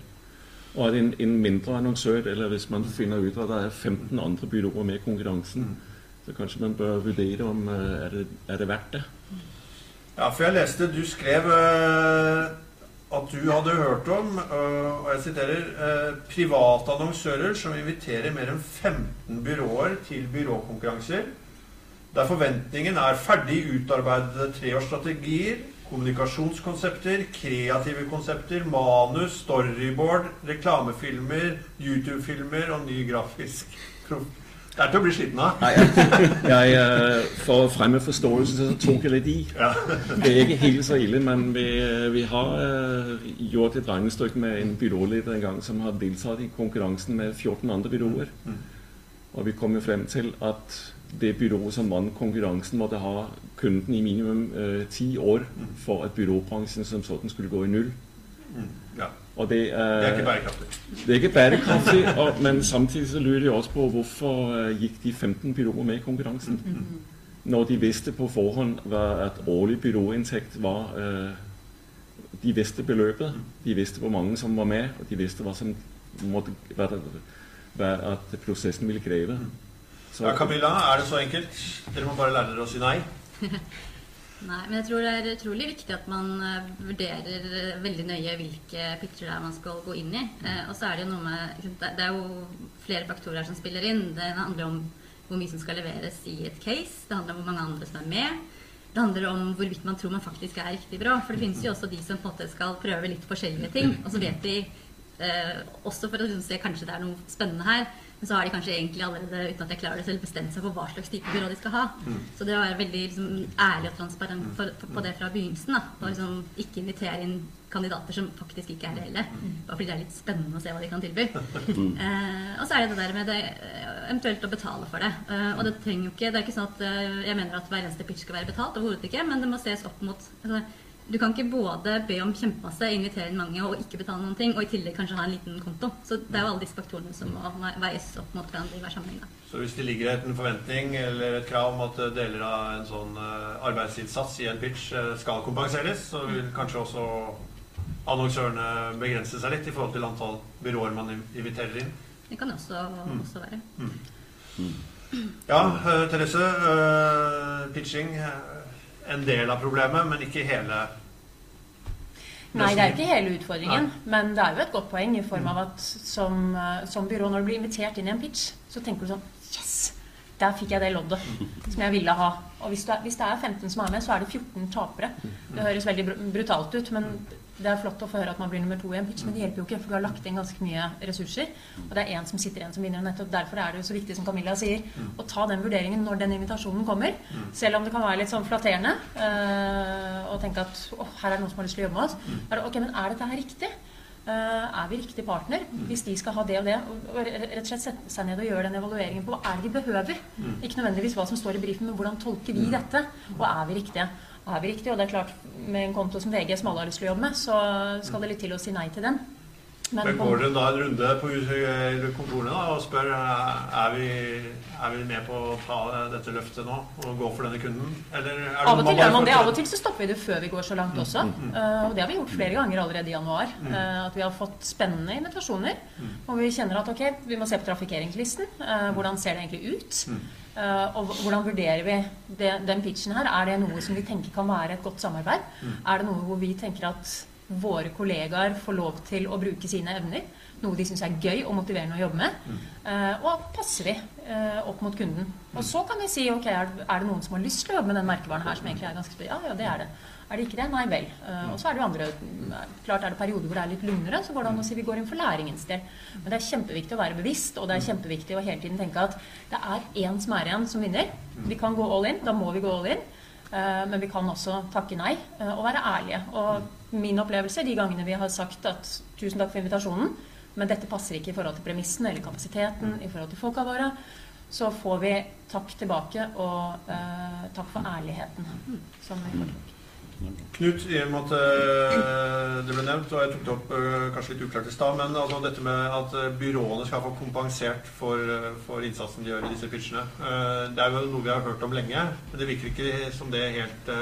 Speaker 5: Og det en, en mindre annonsør, eller hvis man finner ut at det er 15 andre byråer med i konkurransen,
Speaker 1: Mm.
Speaker 5: så kanskje man bør vurdere om eh, er det, er det verdt det.
Speaker 1: Ja, for jeg leste Du skrev uh, at du hadde hørt om, uh, og jeg siterer, uh, private annonsører som inviterer mer enn 15 byråer til byråkonkurranser, der forventningen er ferdig utarbeidede treårsstrategier, kommunikasjonskonsepter, kreative konsepter, manus, storyboard, reklamefilmer, YouTube-filmer og ny grafisk. Det er til å bli sliten av.
Speaker 5: Nei, jeg, eh, for å fremme forståelse så tok jeg litt i. Det er ikke helt så ille, men vi, vi har eh, gjort et regnestykke med en byråleder en gang som har deltatt i konkurransen med 14 andre byråer.
Speaker 1: Mm.
Speaker 5: Og vi kom jo frem til at det byrået som vant konkurransen, måtte ha kunden i minimum eh, ti år
Speaker 1: Mm.
Speaker 5: for at byråbransjen som sådan skulle gå i null.
Speaker 1: Mm. ja.
Speaker 5: Og det,
Speaker 1: Det er ikke
Speaker 5: er,
Speaker 1: bærekraftig.
Speaker 5: det er ikke bærekraftig, og, men samtidig så lurer jeg også på hvorfor eh, gikk de 15 byråer med i konkurransen. Når de visste på forhånd at årlig byråinntekt var eh, De visste beløpet, de visste hvor mange som var med, og de visste hva som måtte, hva, det- hva at prosessen ville kreve. Så,
Speaker 1: Ja, Camilla, er det så enkelt? Dere må bare lære dere å si nei. <laughs>
Speaker 4: Nei, men jeg tror det er utrolig viktig at man eh, vurderer eh, veldig nøye hvilke pitcher det er man skal gå inn i. Eh, og så er det jo noe med det- er jo flere faktorer som spiller inn. Det handler om hvor mye som skal leveres i et case. Det handler om hvor mange andre som er med. Det handler om hvorvidt man tror man faktisk er riktig bra. For det finnes jo også de som på en måte skal prøve litt forskjellige ting. Og så vet de Eh, også for å se kanskje det er noe spennende her. Men så har de kanskje egentlig allerede uten at jeg klarer det selv, bestemt seg for hva slags type byrå de skal ha. Så det å være veldig liksom, ærlig og transparent for, for, på det fra begynnelsen. Da. Og liksom ikke invitere inn kandidater som faktisk ikke er reelle. Bare fordi det er litt spennende å se hva de kan tilby. <laughs> Eh, og så er det det der med det, eventuelt å betale for det. Eh, og det trenger jo ikke Det er ikke sånn at eh, jeg mener at hver eneste pitch skal være betalt, overhodet ikke, men det må ses opp mot altså, du kan ikke både be om kjempemasse, invitere inn mange og ikke betale noen ting, og i tillegg kanskje ha en liten konto. Så det er jo alle disse faktorene som må veies opp mot hverandre i hver sammenheng. Da.
Speaker 1: Så hvis det ligger en forventning eller et krav om at deler av en sånn eh, arbeidsinnsats i en pitch eh, skal kompenseres, så vil kanskje også annonsørene begrense seg litt i forhold til antall byråer man inviterer inn.
Speaker 4: Det kan det også, også være.
Speaker 1: Ja, eh, Therese. pitching en del av problemet, men ikke hele
Speaker 3: Nei, det er ikke hele utfordringen, men det er jo et godt poeng i form av at som, eh, som byrå, når du blir invitert inn i en pitch, så tenker du sånn Yes! Der fikk jeg det loddet som jeg ville ha. Og hvis, du er, hvis det er 15 som er med, så er det 14 tapere. Det høres veldig brutalt ut, men det er flott å få høre at man blir nummer to i en pitch, men det hjelper jo ikke, for du har lagt inn ganske mye ressurser. Og det er én som sitter igjen som vinner. og Nettopp derfor er det jo så viktig, som Camilla sier, å ta den vurderingen når den invitasjonen kommer. Selv om det kan være litt sånn flatterende øh, og tenke at å, her er det noen som har lyst til å jobbe med oss. Er det, ok, men er dette her riktig? Uh, er vi riktig partner hvis de skal ha det og det? Og rett og slett sette seg ned og gjøre den evalueringen på hva er det vi behøver. Ikke nødvendigvis hva som står i brifen, men hvordan tolker vi dette? Og er vi riktige? Er vi riktig, Og det er klart, med en konto som VG som alle har lyst til å jobbe med, så skal det litt til å si nei til den.
Speaker 1: Men
Speaker 3: Men
Speaker 1: går dere da en runde på kontorene da, og spør eh, er vi, er vi med på å ta dette løftet nå og gå for denne kunden? Eller det
Speaker 3: Av og til gjør man det. Av og til så stopper vi det før vi går så langt også. Eh, og det har vi gjort flere ganger allerede i januar. Eh, at vi har fått spennende invitasjoner. Og vi kjenner at ok, vi må se på trafikkeringslisten. Eh, hvordan ser det egentlig ut? Eh, og hvordan vurderer vi det, den pitchen her? Er det noe som vi tenker kan være et godt samarbeid? Er det noe hvor vi tenker at våre kollegaer får lov til å bruke sine evner? Noe de syns er gøy og motiverende å jobbe med? Eh, og passer vi eh, opp mot kunden? Og så kan vi si ok, er, det- er det noen som har lyst til å jobbe med den merkevaren her, som egentlig er ganske? Ja, ja, det er det. Er det ikke det? Nei vel. Eh, og så er det jo andre Klart er det perioder hvor det er litt lugnere, så går det an å si vi går inn for læringens del. Men det er kjempeviktig å være bevisst, og det er kjempeviktig å hele tiden tenke at det er én som er igjen som vinner. Vi kan gå all in, da må vi gå all in. Eh, Men vi kan også takke nei eh, og være ærlige. Og min opplevelse de gangene vi har sagt at tusen takk for invitasjonen, men dette passer ikke i forhold til premissene eller kapasiteten, i forhold til folka våre, så får vi takk tilbake og eh, takk for ærligheten. Som vi får tilbake.
Speaker 1: Knut, i og med at eh, det ble nevnt, og jeg tok det opp eh, kanskje litt uklart i stad, men altså dette med at eh, byråene skal få kompensert for, for innsatsen de gjør i disse pitchene. Det er jo noe vi har hørt om lenge, men det virker ikke som det helt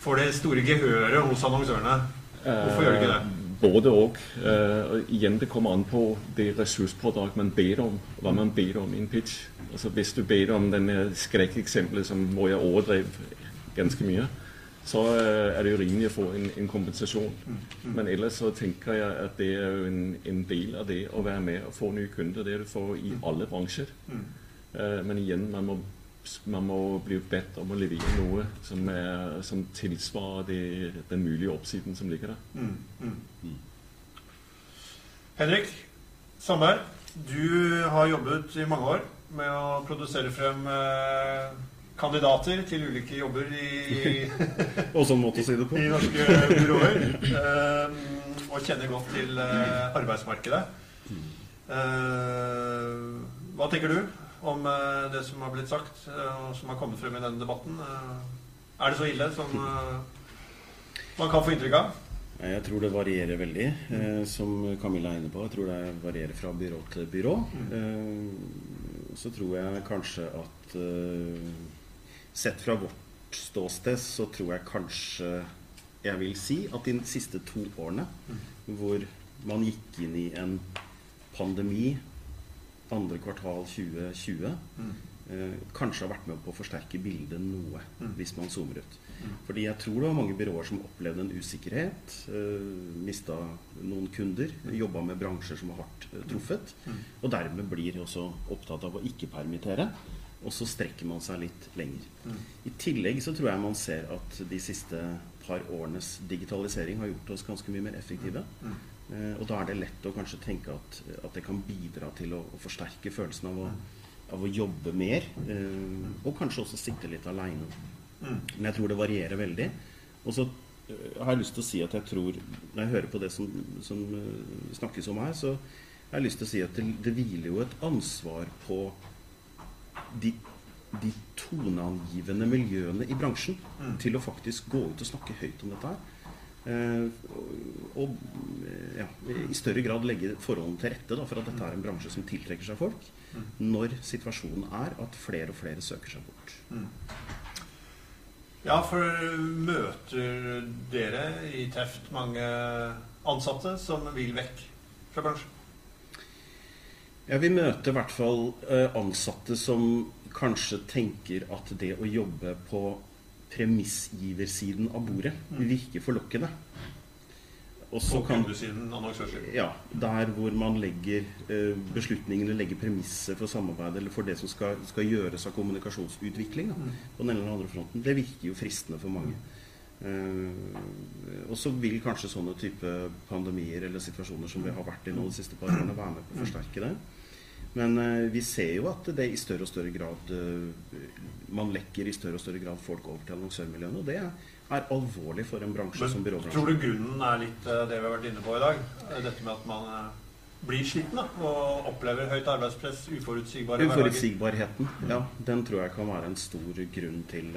Speaker 1: får det store gehøret hos annonsørene. Hvorfor gjør det ikke det?
Speaker 5: Både og. Og igjen, det kommer an på det ressurspådrag man ber om. Hva man ber om i en pitch. Altså, hvis du ber om denne skrekkeksempelet som, hvor jeg overdrev ganske mye, så eh, er det jo rimelig å få en, en kompensasjon. Men ellers så tenker jeg at det er jo en, en del av det å være med og få nye kunder. Det er du får i alle bransjer. Eh, men igjen, man må, man må bli bedt om å levere noe som, er, som tilsvarer det, den mulige oppsiden som ligger der.
Speaker 1: Mm, mm. Henrik du har jobbet i mange år med å produsere frem eh, kandidater til ulike jobber i, <laughs>
Speaker 6: Og sånn måte å si det på.
Speaker 1: i norske byråer. eh, og kjenner godt til eh, arbeidsmarkedet. Eh, hva tenker du om eh, det som har blitt sagt, eh, og som har kommet frem i denne debatten? Eh, er det så ille som eh, man kan få inntrykk av?
Speaker 6: Jeg tror det varierer veldig, eh, som Camilla er inne på. Jeg tror det varierer fra byrå til byrå. Eh, så tror jeg kanskje at eh, Sett fra vårt ståsted så tror jeg kanskje jeg vil si at de siste to årene hvor man gikk inn i en pandemi andre kvartal 2020 eh, kanskje har vært med på å forsterke bildet noe, hvis man zoomer ut. Fordi jeg tror det var mange byråer som opplevde en usikkerhet, eh, mista noen kunder, jobba med bransjer som var hardt eh, truffet, og dermed blir også opptatt av å ikke permittere. Og så strekker man seg litt lenger. I tillegg så tror jeg man ser at de siste par årenes digitalisering har gjort oss ganske mye mer effektive.
Speaker 1: Mm.
Speaker 6: Eh, og da er det lett å kanskje tenke at, at det kan bidra til å, å forsterke følelsen av å, av å jobbe mer. Eh, og kanskje også sitte litt aleine.
Speaker 1: Mm.
Speaker 6: Men jeg tror det varierer veldig. Og så eh, har jeg lyst til å si at jeg tror Når jeg hører på det som, som eh, snakkes om her, så har jeg lyst til å si at det, det hviler jo et ansvar på de, de toneangivende miljøene i bransjen
Speaker 1: Mm.
Speaker 6: til å faktisk gå ut og snakke høyt om dette her. Eh, og eh, ja, i større grad legge forholdene til rette da, for at dette er en bransje som tiltrekker seg folk, når situasjonen er at flere og flere søker seg bort.
Speaker 1: Ja, for møter dere i Teft mange ansatte som vil vekk fra bransjen?
Speaker 6: Ja, Vi møter i hvert fall eh, ansatte som kanskje tenker at det å jobbe på premissgiversiden av bordet virker forlokkende.
Speaker 1: Også
Speaker 6: kan ja, Der hvor man legger eh, beslutningene, legger premisser for samarbeid eller for det som skal, skal gjøres av kommunikasjonsutvikling da, på den ene eller andre fronten, det virker jo fristende for mange. Uh, og så vil kanskje sånne type pandemier eller situasjoner som vi har vært i nå de siste par årene, være med på å forsterke det. Men eh, vi ser jo at det i større og større grad eh, Man lekker i større og større grad folk over til annonsørmiljøene. Og det er, alvorlig for en bransje som
Speaker 1: byråbransjen. tror du grunnen er litt eh, det vi har vært inne på i dag? Dette med at man blir sliten da, og opplever høyt arbeidspress, uforutsigbare?
Speaker 6: Uforutsigbarheten, ja, den tror jeg kan være en stor grunn til,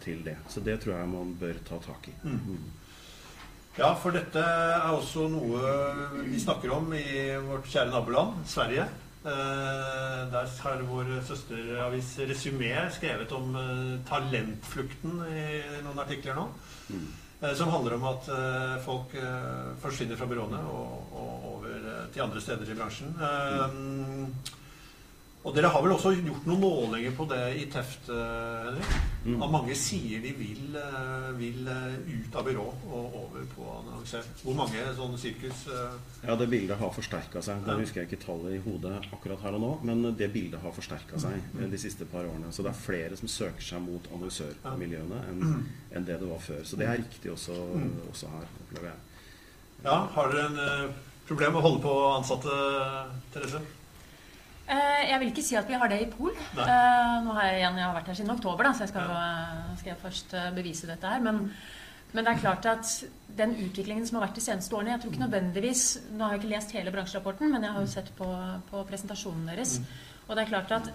Speaker 6: til det. Så det tror jeg man bør ta tak i. Mm.
Speaker 1: Ja, for dette er også noe vi snakker om i vårt kjære naboland, Sverige. Eh, der har vår søsteravis Resumé skrevet om eh, talentflukten i noen artikler nå. Mm. som handler om at eh, folk eh, forsvinner fra byråene og, og over eh, til andre steder i bransjen. Eh, og dere har vel også gjort noen målinger på det i Teft, eh, Henrik?
Speaker 6: Mm.
Speaker 1: At mange sier de vil, eh, vil eh, ut av byrå og over på annonser. Hvor mange sånne sirkus eh,
Speaker 6: Ja, det bildet har forsterka seg. Da
Speaker 1: Ja.
Speaker 6: husker jeg ikke tallet i hodet akkurat her og nå, men det bildet har forsterka seg mm. de siste par årene. Så det er flere som søker seg mot annonsørmiljøene enn enn det det var før. Så det er riktig også, også her, opplever jeg.
Speaker 1: Ja, har dere en eh, problem med å holde på ansatte, Therese?
Speaker 3: Eh, Jeg vil ikke si at vi har det i Pol. Eh, Nå har jeg, igjen, jeg har vært her siden oktober, da, så jeg skal, ja. skal jeg først eh, bevise dette her. Men, men det er klart at den utviklingen som har vært de seneste årene Jeg tror ikke nødvendigvis Nå har jeg ikke lest hele bransjerapporten, men jeg har jo sett på, på presentasjonen deres. Og det er klart at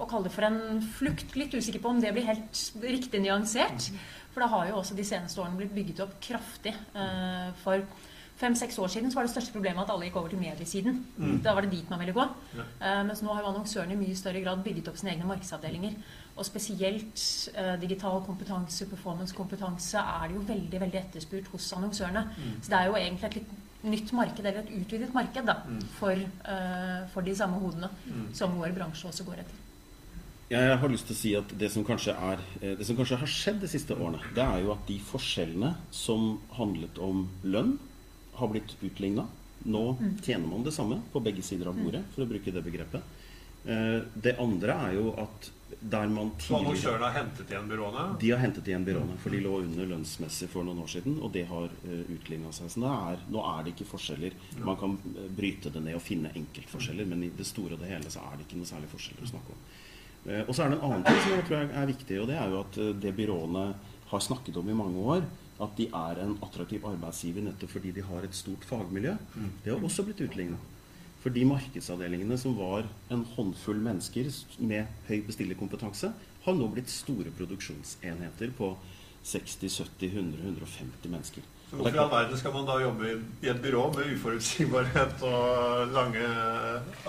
Speaker 3: å kalle det for en flukt Litt usikker på om det blir helt riktig nyansert. For det har jo også de seneste årene blitt bygget opp kraftig. Eh, For fem-seks år siden så var det største problemet at alle gikk over til mediesiden. Da var det dit man ville gå.
Speaker 1: Ja.
Speaker 3: Uh, mens nå har jo annonsørene i mye større grad bygget opp sine egne markedsavdelinger. Og spesielt uh, digital kompetanse, performance-kompetanse, er det jo veldig veldig etterspurt hos annonsørene. Så det er jo egentlig et litt nytt marked, eller et utvidet marked, da, for, uh, for de samme hodene som vår bransje også går etter.
Speaker 6: Jeg har lyst til å si at det som er, det som kanskje har skjedd de siste årene, det er jo at de forskjellene som handlet om lønn, har blitt utligna. Nå tjener man det samme på begge sider av bordet, for å bruke det begrepet. Eh, Det andre er jo at der man tidligere
Speaker 1: annonsørene har hentet igjen byråene?
Speaker 6: De har hentet igjen byråene, for de lå under lønnsmessig for noen år siden, og det har uh, utligna seg. Så nå er, nå er det ikke forskjeller. Man kan eh, bryte det ned og finne enkeltforskjeller, men i det store og det hele så er det ikke noe særlig forskjeller å snakke om. Eh, og så er det en annen ting som jeg tror er viktig, og det er jo at eh, det byråene har snakket om i mange år, at de er en attraktiv arbeidsgiver nettopp fordi de har et stort fagmiljø, det har også blitt utligna. For de markedsavdelingene som var en håndfull mennesker med høy bestillerkompetanse, har nå blitt store produksjonsenheter på 60, 70, 100, 150 mennesker.
Speaker 1: Hvorfor i all verden skal man da jobbe i- et byrå med uforutsigbarhet og lange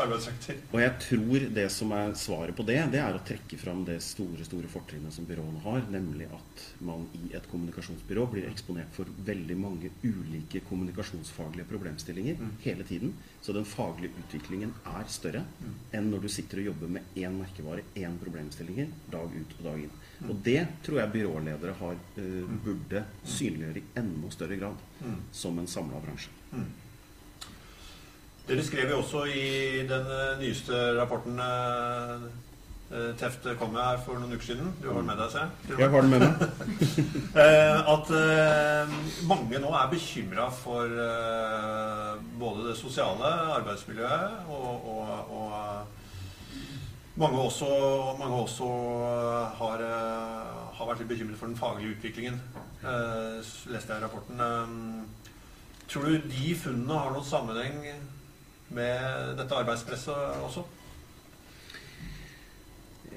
Speaker 1: arbeidsøkter?
Speaker 6: Og jeg tror det som er svaret på det, det er å trekke fram det store store fortrinnet som byråene har, nemlig at man i et kommunikasjonsbyrå blir eksponert for veldig mange ulike kommunikasjonsfaglige problemstillinger hele tiden. Så den faglige utviklingen er større enn når du sitter og jobber med én merkevare, én problemstillinger, dag ut og dag inn. Og det tror jeg byråledere har, uh, burde synliggjøre i enda større grad som en samla bransje.
Speaker 1: Dere skrev jo også i den eh, nyeste rapporten eh, Teft kom med her for noen uker siden. Du har den med deg, ser jeg.
Speaker 6: Jeg har den med meg. <laughs>
Speaker 1: Eh, at eh, mange nå er bekymra for eh, både det sosiale arbeidsmiljøet og, og, og mange også, mange også har, eh, har vært litt bekymret for den faglige utviklingen, eh, leste jeg i rapporten. Eh, tror du de funnene har noen sammenheng med dette arbeidspresset også?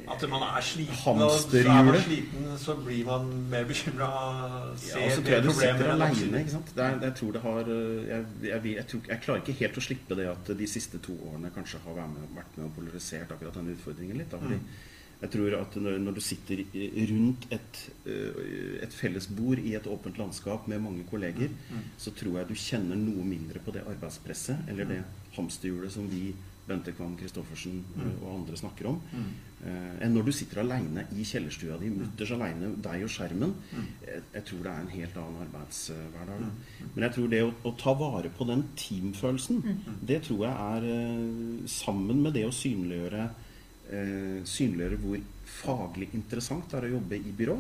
Speaker 1: At man er sliten, og er man sliten, så blir man mer bekymra,
Speaker 6: Ja, og så tror
Speaker 1: mer
Speaker 6: jeg du sitter aleine. jeg tror det har øh, jeg, jeg, jeg, tror, jeg klarer ikke helt å slippe det at de siste to årene kanskje har vært med, vært med og polarisert akkurat den utfordringen litt. Da, fordi jeg tror at når, når du sitter rundt et, øh, et felles bord i et åpent landskap med mange kolleger, så tror jeg du kjenner noe mindre på det arbeidspresset eller det hamsterhjulet som vi Bente Kvam Christoffersen mm. og andre snakker om, eh, enn når du sitter aleine i kjellerstua di, mutters aleine, deg og skjermen. Jeg, jeg tror det er en helt annen arbeidshverdag. Men jeg tror det å, å ta vare på den teamfølelsen, det tror jeg er eh, sammen med det å synliggjøre eh, synliggjøre hvor faglig interessant det er å jobbe i byrå,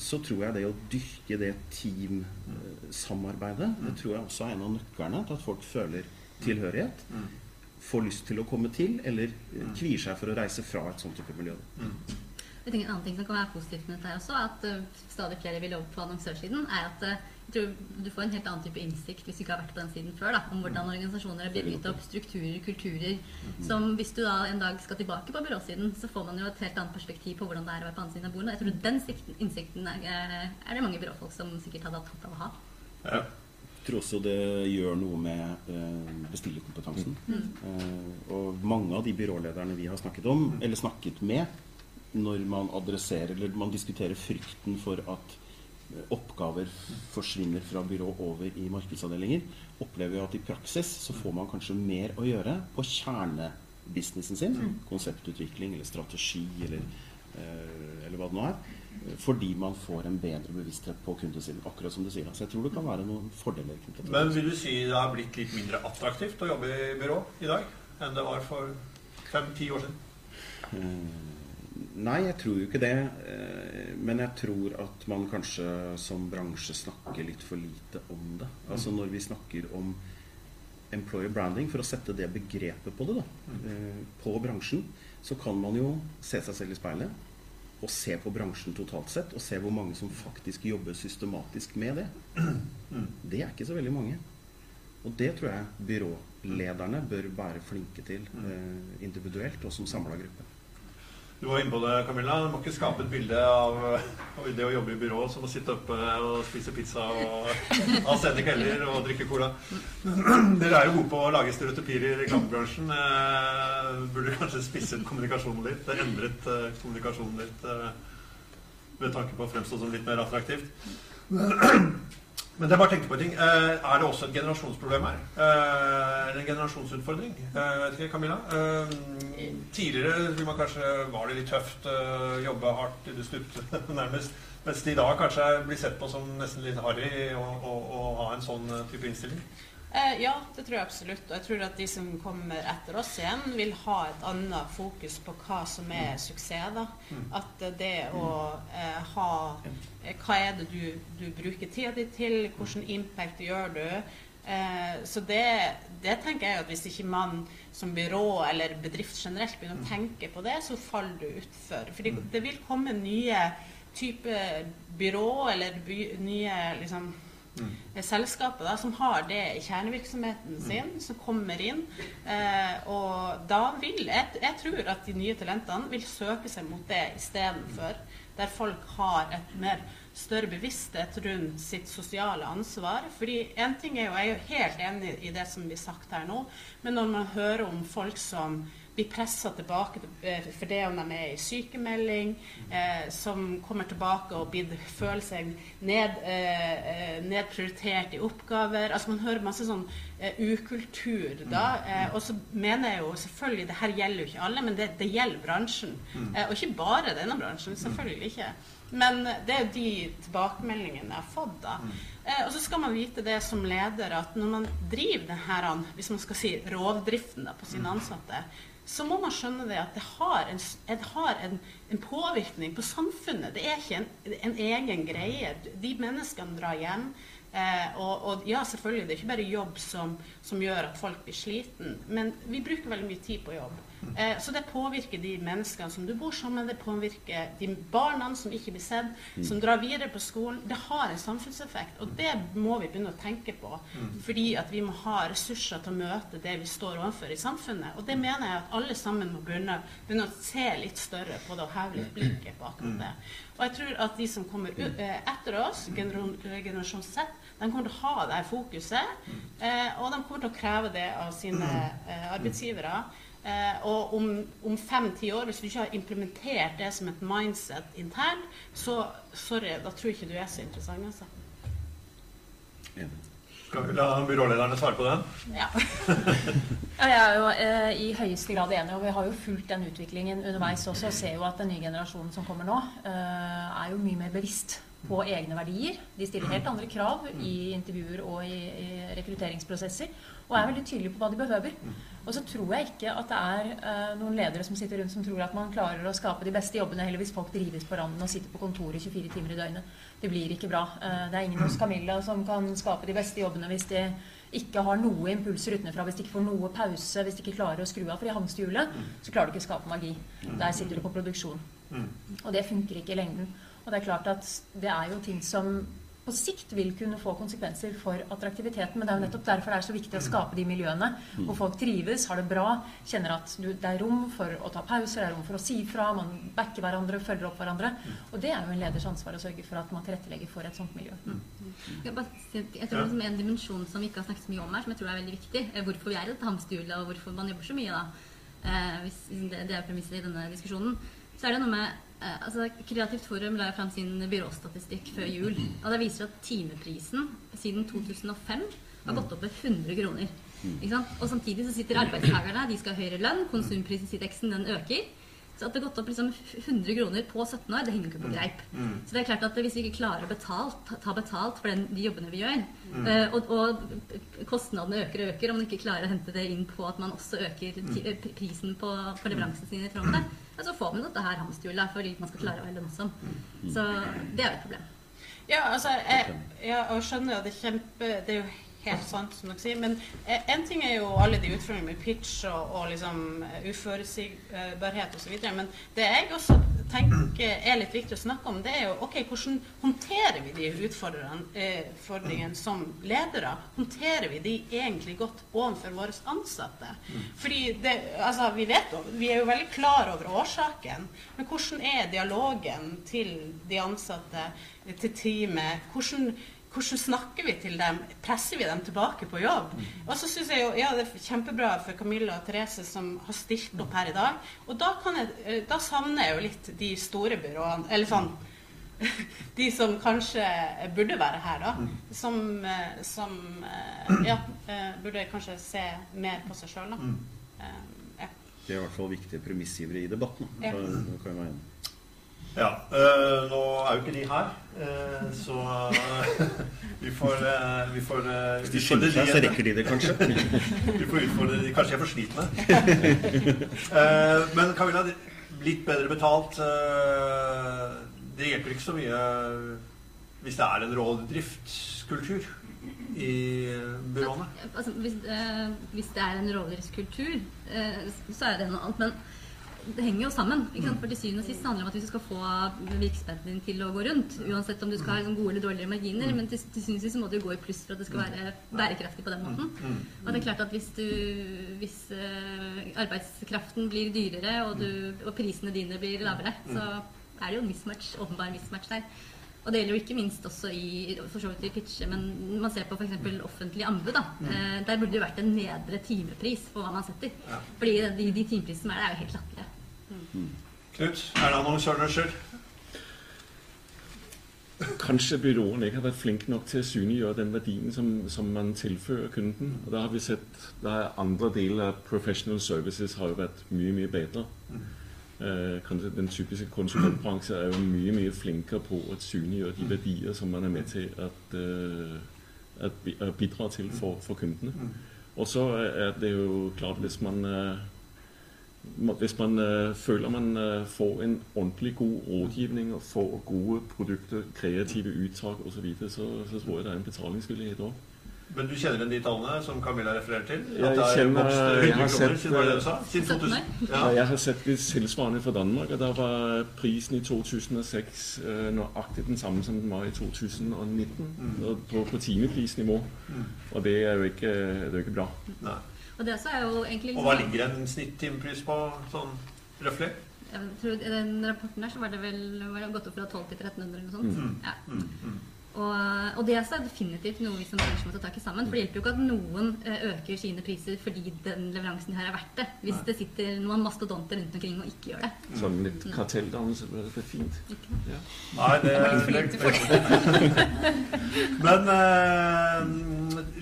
Speaker 6: så tror jeg det å dyrke det teamsamarbeidet, det tror jeg også er en av nøklene til at folk føler tilhørighet. Får lyst til å komme til, eller eh, kvier seg for å reise fra et sånt type miljø.
Speaker 4: Jeg tenker En annen ting som kan være positivt med dette også, at uh, stadig flere vil over på annonsørsiden, er at uh, jeg tror du får en helt annen type innsikt hvis du ikke har vært på den siden før, da, om hvordan organisasjoner er bygget opp, strukturer, kulturer. Som hvis du da en dag skal tilbake på byråsiden, så får man jo et helt annet perspektiv på hvordan det er å være på andre siden av bordet. Jeg tror den sikten- innsikten er, er det mange byråfolk som sikkert hadde hatt godt av å ha.
Speaker 1: Ja.
Speaker 6: Tror også det gjør noe med eh, bestillerkompetansen. Eh, og mange av de byrålederne vi har snakket om, eller snakket med, når man adresserer eller man diskuterer frykten for at eh, oppgaver forsvinner fra byrå over i markedsavdelinger, opplever jo at i praksis så får man kanskje mer å gjøre på kjernebusinessen sin. Konseptutvikling eller strategi eller, eh, eller hva det nå er. Fordi man får en bedre bevissthet på kundesiden. Akkurat som du sier. Så jeg tror det kan være noen fordeler.
Speaker 1: Men vil du si det har blitt litt mindre attraktivt å jobbe i byrå i dag enn det var for fem-ti år siden?
Speaker 6: Eh, Nei, jeg tror jo ikke det. eh, Men jeg tror at man kanskje som bransje snakker litt for lite om det. Altså når vi snakker om employer branding, for å sette det begrepet på det, da, eh, på bransjen, så kan man jo se seg selv i speilet og se på bransjen totalt sett, og se hvor mange som faktisk jobber systematisk med det. Det er ikke så veldig mange. Og det tror jeg byrålederne bør være flinke til eh, individuelt og som samla gruppe.
Speaker 1: Du var inne på det, Camilla. Du må ikke skape et bilde av det å jobbe i byrå som å sitte oppe og spise pizza og ha sene kvelder og drikke cola. Dere er jo gode på å lage stereotypier i reklamebransjen. Eh, burde kanskje spisset kommunikasjonen litt, endret eh, kommunikasjonen litt eh, med tanke på å fremstå som litt mer attraktivt. Men jeg bare tenkte på en ting. Eh, er det også et generasjonsproblem her? Eh, eller en generasjonsutfordring? Eh, vet ikke, Camilla? Tidligere vil man kanskje var det litt tøft, jobbe hardt til du stupte, <laughs> nærmest. Mens det i dag kanskje blir sett på som nesten litt harry å, ha en sånn type innstilling.
Speaker 2: Eh, ja, det tror jeg absolutt. Og jeg tror at de som kommer etter oss igjen, vil ha et annet fokus på hva som er suksess. da. At eh, det å eh, ha eh, Hva er det du, du bruker tida di til? Hvilken impact gjør du? Eh, så det, det tenker jeg at hvis ikke man som byrå eller bedrift generelt begynner å tenke på det, så faller du utfor. Fordi det vil komme nye typer byrå eller by, nye liksom selskapet da, som har det i kjernevirksomheten sin, som kommer inn. Eh, og da vil jeg, jeg tror at de nye talentene vil søke seg mot det istedenfor. Der folk har et mer større bevissthet rundt sitt sosiale ansvar. Fordi en ting er jo, Jeg er jo helt enig i det som blir sagt her nå, men når man hører om folk som blir pressa tilbake eh, for det om de er i sykemelding, eh, som kommer tilbake og blir, føler seg ned, eh, eh, nedprioritert i oppgaver. Altså Man hører masse sånn eh, ukultur da. Eh, og så mener jeg jo selvfølgelig Det her gjelder jo ikke alle, men det, det gjelder bransjen. Eh, og ikke bare denne bransjen. Selvfølgelig ikke. Men det er jo de tilbakemeldingene jeg har fått, da. Eh, og så skal man vite det som leder at når man driver denne, hvis man skal si rovdriften da, på sine ansatte, så må man skjønne det at det har en, det har en, en påvirkning på samfunnet. Det er ikke en, en egen greie. De menneskene drar hjem. Eh, og, og, ja, selvfølgelig, det er ikke bare jobb som, som, gjør at folk blir sliten, men vi bruker veldig mye tid på jobb. Eh, så det påvirker de menneskene som du bor sammen med, det påvirker de barna som ikke blir sett, som drar videre på skolen. Det har en samfunnseffekt, og det må vi begynne å tenke på. Fordi at vi må ha ressurser til å møte det vi står overfor i samfunnet. Og det mener jeg at alle sammen må begynne, begynne å se litt større på det og heve litt blikket på akkurat det. Og jeg tror at de som kommer eh, etter oss, generasjon Z, de kommer til å ha det fokuset. Eh, og de kommer til å kreve det av sine eh, arbeidsgivere. Eh, og om, om fem-ti år, hvis du ikke har implementert det som et mindset internt, så sorry, da tror jeg ikke du er så interessant. altså.
Speaker 1: Skal vi la byrålederne svare på den?
Speaker 2: Ja. <laughs>
Speaker 3: ja jeg er jo eh, i høyeste grad enig, og vi har jo fulgt den utviklingen underveis også. Og ser jo at den nye generasjonen som kommer nå, eh, er jo mye mer bevisst på egne verdier. De stiller helt andre krav i intervjuer og i, i rekrutteringsprosesser. Og er veldig tydelige på hva de behøver. Og så tror jeg ikke at det er uh, noen ledere som sitter rundt som tror at man klarer å skape de beste jobbene heller hvis folk drives på randen og sitter på kontoret 24 timer i døgnet. Det blir ikke bra. Uh, det er ingen hos Camilla som kan skape de beste jobbene hvis de ikke har noe impulser utenfra, hvis de ikke får noe pause, hvis de ikke klarer å skru av. For i hamsterhjulet så klarer du ikke å skape magi. Der sitter du på produksjon. Og det funker ikke i lengden. Og det er klart at det er jo ting som på sikt vil kunne få konsekvenser for attraktiviteten. Men det er jo nettopp derfor det er så viktig å skape de miljøene hvor folk trives, har det bra, kjenner at det er rom for å ta pauser, det er rom for å si fra, man backer hverandre, følger opp hverandre. Og det er jo en leders ansvar å sørge for at man tilrettelegger for et sånt miljø.
Speaker 4: Jeg, tror det er en dimensjon som vi ikke har snakket så mye om her, som jeg tror er veldig viktig. Hvorfor vi er i dette hamsterhjulet, og hvorfor man jobber så mye da. Eh, hvis det er premisset i denne diskusjonen. Så er det noe med altså, Kreativt Forum la fram sin byråstatistikk før jul. og Det viser at timeprisen siden 2005 har gått opp med 100 kroner. Og Samtidig så sitter arbeidstakerne de skal ha høyere lønn, konsumprisindeksen den øker. Så at det har gått opp liksom 100 kroner på 17 år, det henger jo ikke på greip. Mm. mm. Så det er klart at hvis vi ikke klarer å betalt, ta betalt for den, de jobbene vi gjør, mm. uh, og, og, kostnadene øker og øker, om man ikke klarer å hente det inn på at man også øker mm. Eh, prisen på, på leveransene sine i tråd med det, ja, så får man dette her hamsterhjulet fordi man skal klare å være lønnsom. Mm. Så det er jo et problem.
Speaker 2: Ja, altså, jeg, jeg skjønner jo det er kjempe Det er jo helt sant, som dere sier. Men eh, en ting er jo alle de utfordringene med pitch og, og liksom eh, uforutsigbarhet osv. Men det jeg også tenker er litt viktig å snakke om, det er jo ok, hvordan håndterer vi de utfordringene som ledere? Håndterer vi de egentlig godt overfor våre ansatte? Fordi det, altså, vi vet jo, vi er jo veldig klar over årsaken, men hvordan er dialogen til de ansatte, til teamet? Hvordan hvordan snakker vi til dem? Presser vi dem tilbake på jobb? Og så syns jeg jo ja, det er kjempebra for Camilla og Therese som har stilt opp her i dag. Og da, jeg, eh, da savner jeg jo litt de store byråene, eller sånn <laughs> De som kanskje burde være her, da. Som, eh, som eh, ja, burde kanskje se mer på seg sjøl, da.
Speaker 6: Ja. Det er i hvert fall viktige premissgivere i debatten. Ja. Så,
Speaker 1: Ja. Øh, nå er jo ikke de her, øh, så øh, <laughs> vi får, vi får
Speaker 6: Hvis de skynder seg, så rekker de det kanskje. <laughs>
Speaker 1: vi får utfordre de. Kanskje jeg er for slitne. men Camilla, litt bedre betalt Det hjelper ikke så mye hvis det er en rådriftskultur i byråene?
Speaker 4: Altså, hvis, hvis, det er en rådriftskultur, så er det noe annet. Men det henger jo sammen. For til syvende og sist handler det om at hvis du skal få virksomheten din til å gå rundt, uansett om du skal ha liksom gode eller dårligere marginer, men til, til syvende og sist må du gå i pluss for at det skal være bærekraftig på den måten. Og det er klart at hvis, du, hvis uh, arbeidskraften blir dyrere, og, du, og, prisene dine blir lavere, så er det jo en mismatch, åpenbar mismatch der. Og det gjelder jo ikke minst også i for så vidt i pitche, men man ser på f.eks. offentlig anbud. da, mm. eh, Der burde det jo vært en nedre timepris på hva man setter. Ja. Fordi de, de timeprisene som er der, er jo helt latterlige.
Speaker 1: Knut, er det annonsørenes skyld?
Speaker 5: Kanskje byråene ikke har vært flinke nok til å synliggjøre den verdien som, som, man tilfører kunden. Og da har vi sett da Andre deler av professional services har jo vært mye mye bedre. kanskje den typiske konsulentbransje er jo mye mye flinkere på å synliggjøre de verdier som man er med til at, at å bidra til for, for kundene. Og så er det jo klart hvis man eh, hvis man føler man får en ordentlig god rådgivning og får gode produkter, kreative uttak osv., så, så så tror jeg det er en betalingsvillighet òg.
Speaker 1: Men du kjenner igjen de tallene som Camilla refererer til?
Speaker 5: Jeg
Speaker 1: At det er
Speaker 5: kjenner-
Speaker 1: vokst
Speaker 5: jeg
Speaker 1: 100
Speaker 5: har
Speaker 1: kroner
Speaker 5: sett,
Speaker 1: siden var det du
Speaker 5: eh,
Speaker 1: sa? Siden 2000?
Speaker 5: Ja. Jeg har sett det tilsvarende fra Danmark, og der var prisen i 2006 eh, nøyaktig den samme som den var i 2019. og På, på timeprisnivå. Og det er jo ikke, det er jo ikke bra.
Speaker 1: Nei.
Speaker 4: Og det også er jo egentlig
Speaker 1: Og hva ligger en snittimepris på sånn røftlig?
Speaker 4: I den rapporten der så var det vel var det gått opp fra 12 til 1300 eller noe sånt. Ja. Og, og det er definitivt noe vi som bransje må ta tak i sammen. For det hjelper jo ikke at noen eh, øker sine priser fordi den leveransen her er verdt det. Hvis det sitter noen mastodonter rundt omkring og ikke gjør det.
Speaker 5: Sånn litt kartelldannelse blir det fint.
Speaker 1: Nei, det
Speaker 4: var litt for lite
Speaker 1: Men eh,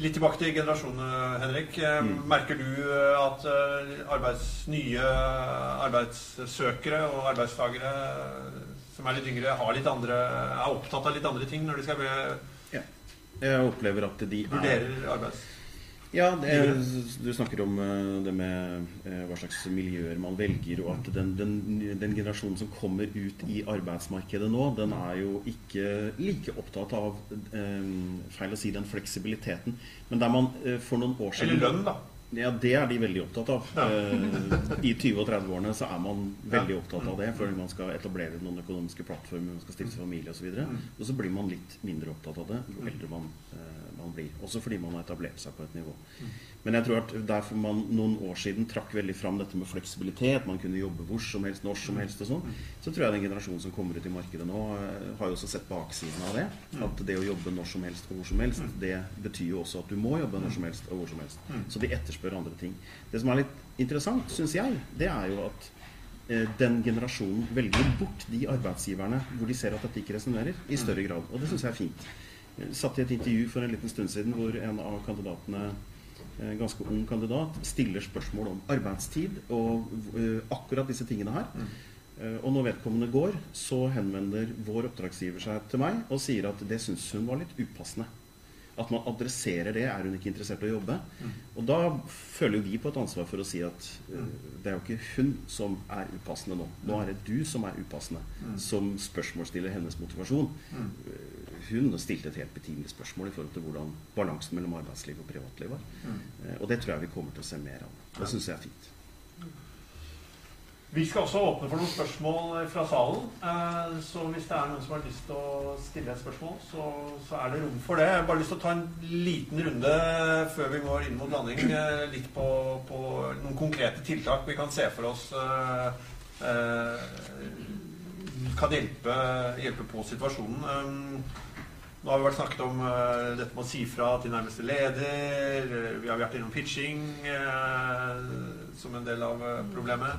Speaker 1: litt tilbake til generasjonene, Henrik. Eh, Merker du eh, at arbeids, nye arbeidssøkere og arbeidstagere som er litt yngre, har litt andre, er opptatt av litt andre ting når de skal be-
Speaker 6: Jeg opplever at de er
Speaker 1: vurderer arbeids...
Speaker 6: Ja, det, du snakker om eh, det med eh, hva slags miljøer man velger, og at den, den, den generasjonen som kommer ut i arbeidsmarkedet nå, den er jo ikke like opptatt av eh, Feil å si den fleksibiliteten, men der man for noen år siden
Speaker 1: Eller lønn, da.
Speaker 6: Ja, det er de veldig opptatt av.
Speaker 1: Ja.
Speaker 6: Eh, I 20- og 30-årene så er man veldig opptatt av det, fordi man skal etablere noen økonomiske plattformer, man skal stifte familie osv. Og, så og så blir man litt mindre opptatt av det jo eldre man, eh, man blir. Også fordi man har etablert seg på et nivå. Men jeg tror at derfor man noen år siden trakk veldig fram dette med fleksibilitet, man kunne jobbe hvor som helst, når som helst og sånn, så tror jeg den generasjonen som kommer ut i markedet nå, eh, har jo også sett baksiden av det. At det å jobbe når som helst og hvor som helst, det betyr jo også at du må jobbe når som helst og hvor som helst. Så de etterspør andre ting. Det som er litt interessant, syns jeg, det er jo at eh, den generasjonen velger bort de arbeidsgiverne hvor de ser at dette ikke resonnerer, i større grad. Og det syns jeg er fint. Jeg satt i et intervju for en liten stund siden hvor en av kandidatene en ganske ung kandidat stiller spørsmål om arbeidstid og eh, akkurat disse tingene her. Eh, og når vedkommende går, så henvender vår oppdragsgiver seg til meg og sier at det syns hun var litt upassende. At man adresserer det. Er hun ikke interessert i å jobbe? Og da føler vi på et ansvar for å si at eh, det er jo ikke hun som er upassende nå. Nå er det du som er upassende, som spørsmålsstiller hennes motivasjon. Eh, Hun stilte et helt betimelig spørsmål i forhold til hvordan balansen mellom arbeidsliv og privatliv var. Mm. Og det tror jeg vi kommer til å se mer av. Det syns jeg er fint.
Speaker 1: Vi skal også åpne for noen spørsmål fra salen. Eh, Så hvis det er noen som har lyst til å stille et spørsmål, så, så er det rom for det. Jeg har bare lyst til å ta en liten runde før vi går inn mot landing. eh, Litt på, på noen konkrete tiltak vi kan se for oss eh, eh, kan hjelpe, hjelpe på situasjonen. Nå har vi vært snakket om uh, dette med å si fra til nærmeste leder. eh, Vi har vært innom pitching uh, som en del av problemet.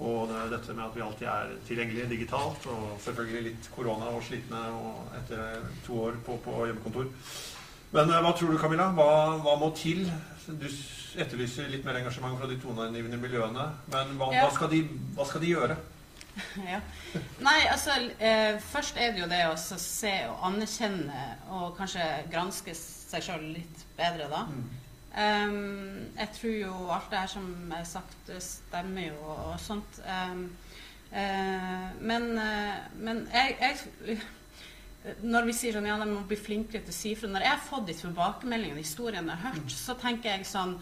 Speaker 1: Og det, dette med at vi alltid er tilgjengelige digitalt. Og selvfølgelig litt korona og slitne og etter to år på, på hjemmekontor. Men hva tror du, Camilla? Hva, hva må til? Du etterlyser litt mer engasjement fra de toneangivende miljøene. Men hva,
Speaker 2: Ja.
Speaker 1: hva, skal de, hva skal de gjøre? <laughs>
Speaker 2: Ja. Nei, altså eh, Først er det jo det å se og anerkjenne og kanskje granske seg sjøl litt bedre, da. Ehm, jeg tror jo alt det her som er sagt, stemmer jo og, og sånt. Um, uh, men, uh, men jeg, jeg når vi sier sånn, ja, de må bli flinkere til å si fra Når jeg har fått de tilbakemeldingene, historiene jeg har hørt, så tenker jeg sånn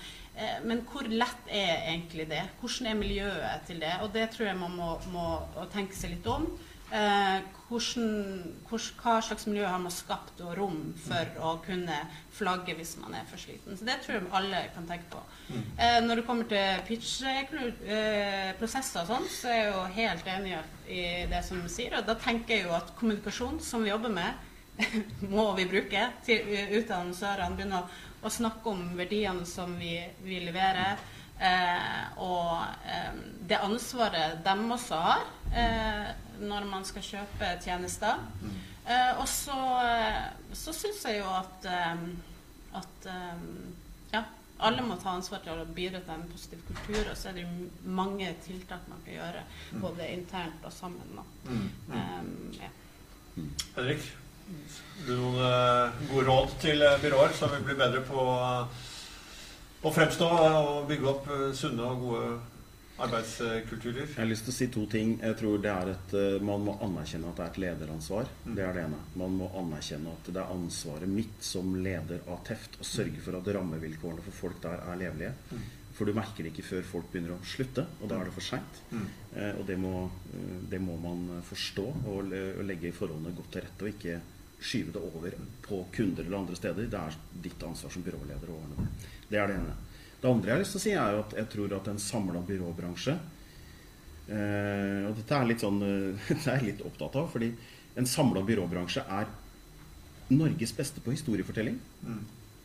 Speaker 2: Men hvor lett er egentlig det? Hvordan er miljøet til det? Og det tror jeg man må, må tenke seg litt om. Eh, hvordan, hvordan, hva slags miljø har man skapt og rom for å kunne flagge hvis man er for sliten? Så det tror jeg alle kan tenke på. Eh, når det kommer til pitch-prosesser og sånn, så er jeg jo helt enig i det som du sier. Og da tenker jeg jo at kommunikasjon, som vi jobber med, <laughs> må vi bruke til ut begynner annonsørene. Å, å snakke om verdiene som vi, vi leverer. Eh, og eh, det ansvaret de også har eh, når man skal kjøpe tjenester. Eh, og så, eh, så syns jeg jo at, eh, at eh, ja, Alle må ta ansvar til å bidra til en positiv kultur, og så er det jo mange tiltak man kan gjøre, både internt og sammen. Da.
Speaker 1: Mm.
Speaker 2: Um, ja.
Speaker 1: Henrik, noen eh, gode råd til eh, byråer som vil bli bedre på eh, å fremstå og bygge opp sunne og gode arbeidskulturer?
Speaker 6: Jeg har lyst til å si to ting. Jeg tror det er et, Man må anerkjenne at det er et lederansvar. Det er det ene. Man må anerkjenne at det er ansvaret mitt som leder av Teft å sørge for at rammevilkårene for folk der er levelige. For du merker det ikke før folk begynner å slutte, og da er det for seint. Eh, og det må, det må man forstå og, og legge forholdene godt til rette, og ikke skyve det over på kunder eller andre steder. Det er ditt ansvar som byråleder å ordne det. Det er det ene. Det andre jeg har lyst til å si, er jo at jeg tror at en samla byråbransje eh, Og dette er litt sånn eh, <laughs> det er jeg litt opptatt av, fordi en samla byråbransje er Norges beste på historiefortelling.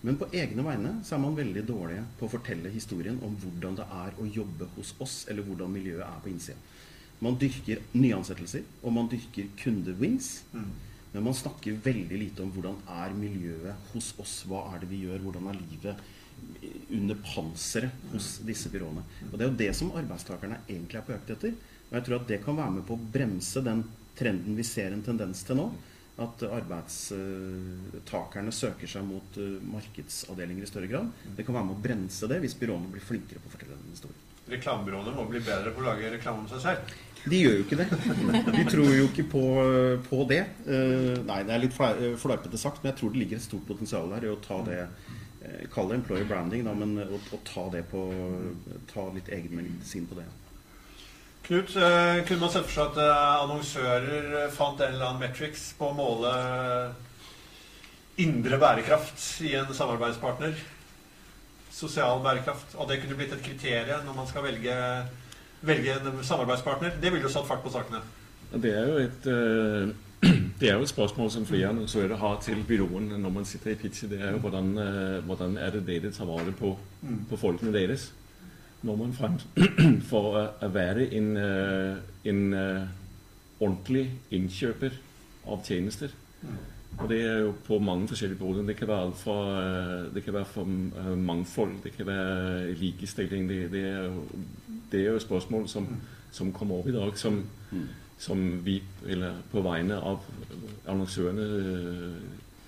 Speaker 6: Men på egne vegne så er man veldig dårlige på å fortelle historien om hvordan det er å jobbe hos oss, eller hvordan miljøet er på innsida. Man dyrker nyansettelser, og man dyrker kundewins. Men man snakker veldig lite om hvordan er miljøet hos oss. Hva er det vi gjør? Hvordan er livet under panseret hos disse byråene? Og Det er jo det som arbeidstakerne egentlig er på jakt etter. Og jeg tror at det kan være med på å bremse den trenden vi ser en tendens til nå. At arbeidstakerne søker seg mot eh, markedsavdelinger i større grad. Det kan være med å bremse det hvis byråene blir flinkere på å fortelle den historien.
Speaker 1: Reklamebyråene må bli bedre på å lage reklame om seg selv.
Speaker 6: De gjør jo ikke det. De tror jo ikke på, på det. Uh, nei, det er litt fleipete sagt, men jeg tror det ligger et stort potensial der i å ta det eh, Kall det employer branding, da, men å, å ta det på Ta litt egenmedisin på det.
Speaker 1: Knut, eh, kunne man sett for seg at annonsører fant en eller annen metrics på å måle indre bærekraft i en samarbeidspartner? Sosial bærekraft. Og det kunne blitt et kriterium når man skal velge, velge en samarbeidspartner. Det ville jo satt fart på sakene.
Speaker 5: Det er jo et øh, <clears throat> det er jo et spørsmål som flere annonsører har til byråen når man sitter i pitchet. Det er jo hvordan, øh, hvordan er det dere tar vare på, på folkene deres. Når man frem <clears throat> for å, være en, øh, en ordentlig innkjøper av tjenester. Og det er jo på mange forskjellige måter. Det kan være alt fra øh, det kan være for øh, mangfold, det kan være likestilling. Det, det, er, jo, det er jo spørsmål som, som kommer opp i dag, som, som vi, eller på vegne av annonsørene, øh,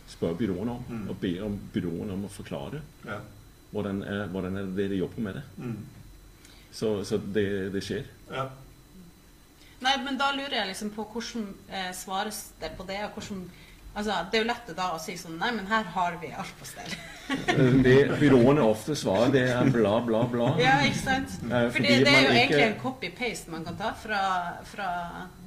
Speaker 5: spør byråene om. Og ber om byråene om å forklare
Speaker 1: Ja.
Speaker 5: hvordan er, hvordan er det de jobber med det.
Speaker 1: Mm.
Speaker 5: Så, så det, det skjer.
Speaker 1: Ja.
Speaker 2: Nei, men da lurer jeg liksom på hvordan eh, svares det på det, og hvordan Altså, det er jo lett da å si sånn Nei, men her har vi alt på stell.
Speaker 5: Øh, Det byråene ofte svarer, det er bla, bla, bla.
Speaker 2: Ja, ikke sant?
Speaker 5: Eh,
Speaker 2: For
Speaker 5: fordi
Speaker 2: det, det er jo
Speaker 5: ikke-
Speaker 2: egentlig en copy-paste man kan ta fra, fra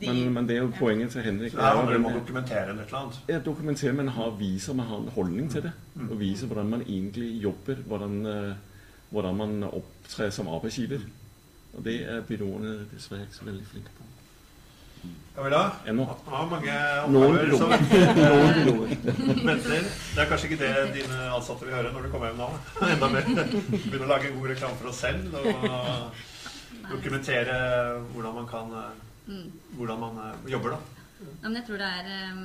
Speaker 2: de
Speaker 5: Men, men det er jo poenget til Henrik.
Speaker 1: Så det handler det om å
Speaker 5: er
Speaker 1: dokumentere et eller annet.
Speaker 5: Ja, dokumentere, men ha, viser man har en holdning til det. Og viser hvordan man egentlig jobber, hvordan, eh, hvordan man opptrer som arbeidsgiver. Og det er byråene dessverre ikke så veldig flinke på.
Speaker 1: Camilla?
Speaker 5: Ennå.
Speaker 1: Har mange oppgaver som. <laughs> Venter. Det er kanskje ikke det dine ansatte vil høre når du kommer hjem nå. <laughs> Enda mer. Begynne å lage god reklame for oss selv og dokumentere hvordan man kan hvordan man eh, jobber, da.
Speaker 4: Ja, men jeg tror det er em,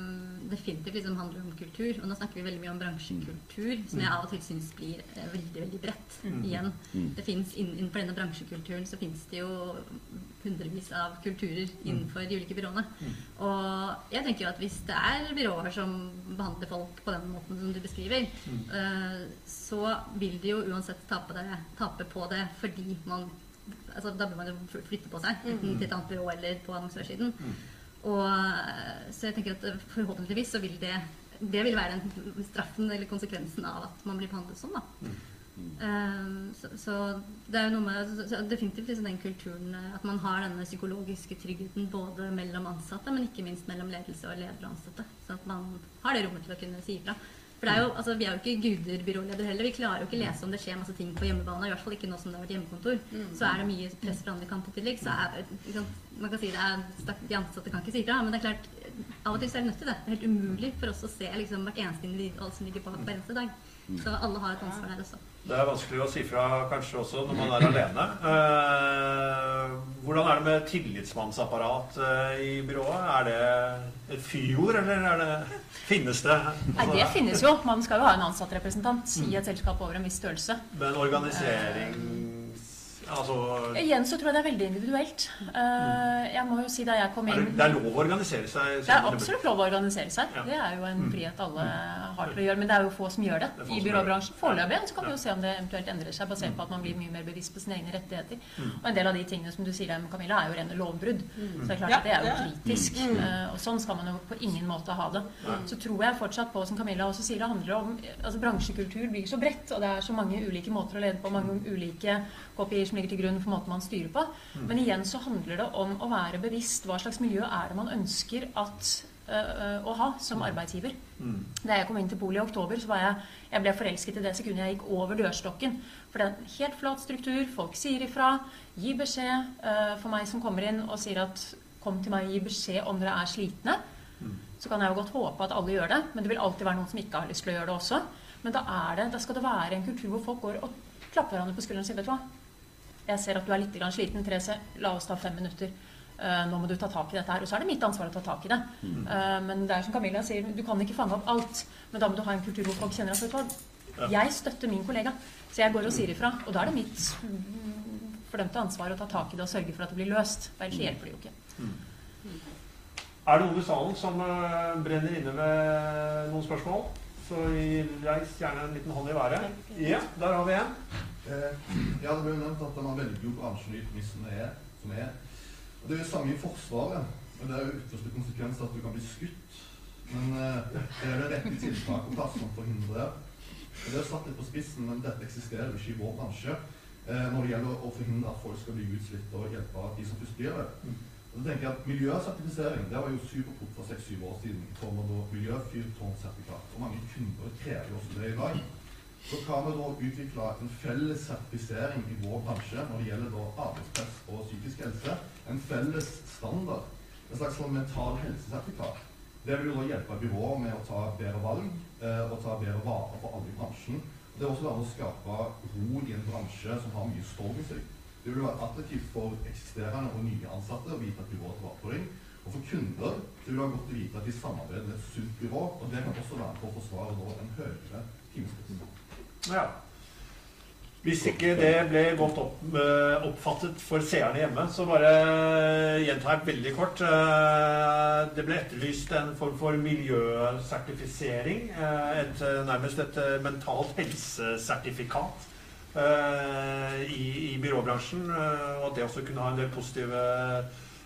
Speaker 4: definitivt liksom handler om kultur. Og nå snakker vi veldig mye om bransjekultur, som jeg av og til syns blir eh, veldig veldig bredt. Igjen. Det finnes inn, Innenfor denne bransjekulturen så finnes det jo hundrevis av kulturer innenfor de ulike byråene. Og jeg tenker jo at hvis det er byråer som behandler folk på den måten som du beskriver, eh, så vil de jo uansett tape, det, tape på det fordi man altså, Da bør man jo flytte på seg, enten til et annet byrå eller på annonsørsiden. Og, eh, så jeg tenker at eh, forhåpentligvis så vil det det vil være den straffen eller konsekvensen av at man blir behandlet sånn. da. Eh, så, så det er jo noe med definitivt liksom den kulturen eh, at man har denne psykologiske tryggheten både mellom ansatte, men ikke minst mellom ledelse og leder og ansatte. Så at man har det rommet til å kunne si ifra. For det er jo, altså, Vi er jo ikke guder byråledere heller. Vi klarer jo ikke lese om det skjer masse ting på hjemmebane. I hvert fall ikke nå som det har vært hjemmekontor. Så er det mye press fra andre kanter i tillegg. Så er, liksom, man kan si det er De ansatte kan ikke si ifra, men det er klart av og til så er vi nødt til det. Det er helt umulig for oss å se liksom, hvert eneste individ som ligger bak hver eneste dag. Så alle har et ansvar der også.
Speaker 1: Det er vanskelig å si fra kanskje også når man er alene. Eh, hvordan er det med tillitsmannsapparat eh, i byrået? Er det et fyord, eller er det, finnes det?
Speaker 3: Nei, det finnes jo. Man skal jo ha en ansattrepresentant i et selskap over en viss størrelse.
Speaker 1: Men organisering Altså
Speaker 3: Igjen så tror jeg det er veldig individuelt. Uh, jeg må jo si da jeg kom inn
Speaker 1: det, det er lov å organisere seg?
Speaker 3: Det er absolutt lov å organisere seg.
Speaker 1: Ja.
Speaker 3: Det er jo en frihet alle har til å gjøre. Men det er jo få som gjør det
Speaker 1: Det
Speaker 3: i byråbransjen foreløpig. Så kan vi jo se om det eventuelt endrer seg, basert på at man blir mye mer bevisst på sine egne rettigheter. Og en del av de tingene som du sier om Camilla, er jo rene lovbrudd. Så det er klart at det er jo kritisk. Uh, Og sånn skal man jo på ingen måte ha det. Så tror jeg fortsatt på, som Camilla også sier, det handler om altså Bransjekultur blir så bredt, og det er så mange ulike måter å lede på, mange ulike kopier som ligger til grunn for måten man styrer på. Men igjen så handler det om å være bevisst hva slags miljø er det man ønsker at, øh, å ha som arbeidsgiver. Da jeg kom inn til Polet i oktober, så var jeg, jeg ble forelsket i det sekundet jeg gikk over dørstokken. For det er en helt flat struktur. Folk sier ifra, gir beskjed. øh, for meg som kommer inn og sier at kom til meg og gi beskjed om dere er slitne. Så kan jeg jo godt håpe at alle gjør det, men det vil alltid være noen som ikke har lyst til å gjøre det også. Men da, er det, da skal det være en kultur hvor folk går og klapper hverandre på skulderen og sier vet du hva, jeg ser at du er litt sliten, Therese. La oss ta fem minutter. Uh, nå må du ta tak i dette her. Og så er det mitt ansvar å ta tak i det. Eh, men det er som Camilla sier, du kan ikke fange opp alt. Men da må du ha en kultur hvor folk kjenner at ja. jeg støtter min kollega. Så jeg går og sier ifra. Og da er det mitt mm, fordømte ansvar å ta tak i det og sørge for at det blir løst. Ellers hjelper det jo ikke.
Speaker 1: Er det noen i salen som eh, brenner inne med noen spørsmål? Så reis gjerne en liten hånd i været. Ja, der har vi en.
Speaker 7: Eh, ja, det ble jo nevnt at man velger jo bransjen det er, som er. Og det er jo samme i Forsvaret. Men det er jo ytterste konsekvens at du kan bli skutt. Men eh, det er det rette tiltak om plass å forhindrer det. Og Det er satt litt på spissen, men dette eksisterer jo ikke i vår bransje. Eh, når det gjelder å forhindre at folk skal bli utslitt og hjelpe de som først blir det. Så tenker jeg at Miljøsertifisering det var jo superpop for seks-syv år siden i form av miljøfyrtårnsertifikat. Og mange kunder krever jo også det i dag. Så kan vi da utvikle en felles sertifisering i vår bransje når det gjelder da arbeidspress og psykisk helse. En felles standard. En slags sånn mental helsesertifikat. Det vil jo da hjelpe byrået med å ta bedre valg eh, og ta bedre vare på alle i bransjen. Og det er også være med å skape ro i en bransje som har mye storm i seg. Det vil være attraktivt for eksisterende og nye ansatte å vite at byrået tar vare på deg. Og for kunder så vil det være godt å vite at de samarbeider med et sunt byrå, og det kan også være med på å forsvare en høyere timespris.
Speaker 1: Ja. Hvis ikke det ble godt opp, eh, oppfattet for seerne hjemme, så bare gjentar jeg veldig kort. Eh, Det ble etterlyst en form for miljøsertifisering. eh, Et, nærmest et mentalt helsesertifikat i, i byråbransjen. eh, Og at det også kunne ha en del positive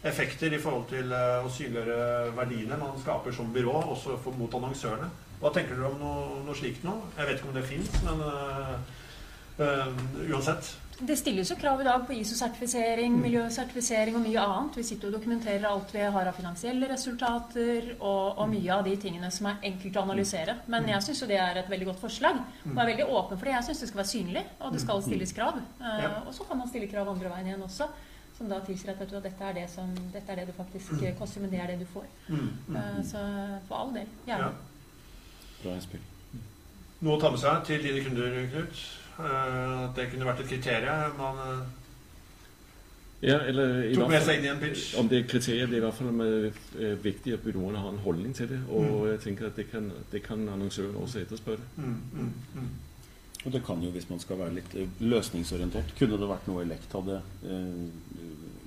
Speaker 1: effekter i forhold til eh, å synliggjøre verdiene man skaper som byrå, også for, mot annonsørene. Hva tenker dere om noe, noe slikt nå? Jeg vet ikke om det fins, men øh, eh, uansett.
Speaker 3: Det stilles jo krav i dag på ISO-sertifisering, miljøsertifisering og mye annet. Vi sitter og dokumenterer alt vi har av finansielle resultater og, og mye av de tingene som er enkelt å analysere. Men jeg syns jo det er et veldig godt forslag. Og er veldig åpen for det. Jeg syns det skal være synlig, og det skal stilles krav. Eh, Og så kan man stille krav andre veien igjen også. Som da tilsier at du, dette, er det som, dette er det du faktisk eh, koster, men det er det du får. Eh, Så for all del.
Speaker 1: Ja.
Speaker 3: Gjerne.
Speaker 6: Bra innspill.
Speaker 1: Noe å ta med seg til dine kunder, Knut? Eh, At det kunne vært et kriterium man eh,
Speaker 5: Ja, eller i
Speaker 1: tok med seg inn i en pitch?
Speaker 5: Om det er kriterier, det er i hvert fall med, eh, viktig at byråene har en holdning til det. Og
Speaker 1: Mm.
Speaker 5: jeg tenker at det kan, det kan annonsøren også etterspørre.
Speaker 1: Mm, mm, mm.
Speaker 6: Og det kan jo, hvis man skal være litt eh, løsningsorientert Kunne det vært noe Elect hadde eh,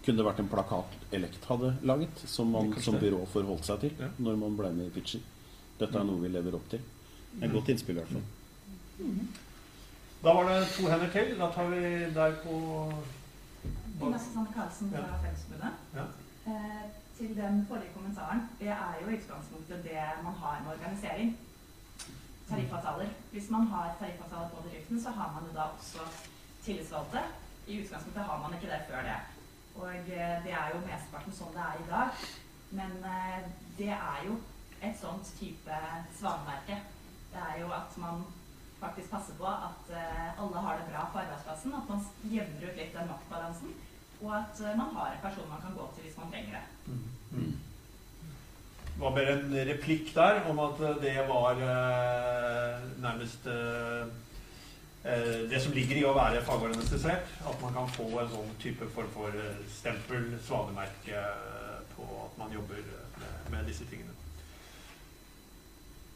Speaker 6: Kunne det vært en plakat Elect hadde laget, som man som byrå forholdt seg til
Speaker 5: Ja.
Speaker 6: når man ble med i pitchen? Dette er noe vi lever opp til. Et godt innspill, i hvert fall.
Speaker 1: Da var det to hender til. Da tar vi der på
Speaker 8: Ina Susanne Karlsen fra
Speaker 1: Ja.
Speaker 8: Fellesforbundet.
Speaker 1: Ja.
Speaker 8: Eh, til den forrige kommentaren. Det er jo i utgangspunktet det man har med organisering. Tariffavtaler. Hvis man har tariffavtaler på bedriften, så har man jo da også tillitsvalgte. I utgangspunktet har man ikke det før det. Og eh, det er jo mesteparten sånn det er i dag. Men eh, det er jo et sånt type svanemerke. Det er jo at man faktisk passe på at eh, alle har det bra på arbeidsplassen. At man jevner ut litt den maktbalansen. Og at eh, man har en person man kan gå til hvis man trenger det.
Speaker 1: Det var bare en replikk der om at det var eh, nærmest eh, eh, det som ligger i å være fagorganisert. At man kan få en sånn type form for eh, stempel, svanemerke, eh, på at man jobber med disse tingene.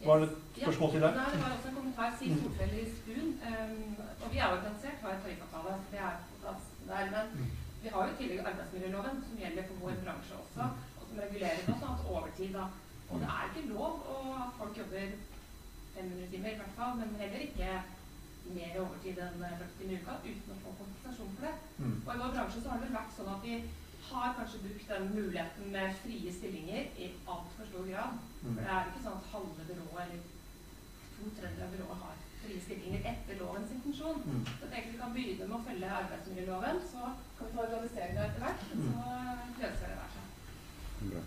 Speaker 1: Var det et spørsmål til deg?
Speaker 9: Nei, det var også en kommentar. Siv Solfjell i Spun. Um, og vi er organisert, har en tariffavtale. Det er på plass der. Men vi har jo i tillegg arbeidsmiljøloven, som gjelder for vår bransje også, og som regulerer bl.a. overtid. Da. Og det er ikke lov å at folk jobber 500 timer i hvert fall, men heller ikke mer overtid enn 40 timer i uka uten å få kompensasjon for det.
Speaker 1: Mm.
Speaker 9: Og i vår bransje så har det vært sånn at vi har kanskje brukt den muligheten med frie stillinger i altfor stor grad.
Speaker 1: Mm.
Speaker 9: For det er ikke sånn at halve byrået eller to tredjedeler av byrået har frie stillinger etter lovens intensjon.
Speaker 1: Mm.
Speaker 9: Så tenker vi kan begynne med å følge arbeidsmiljøloven, så kan vi få organiseringen etter hvert. Så løser det seg.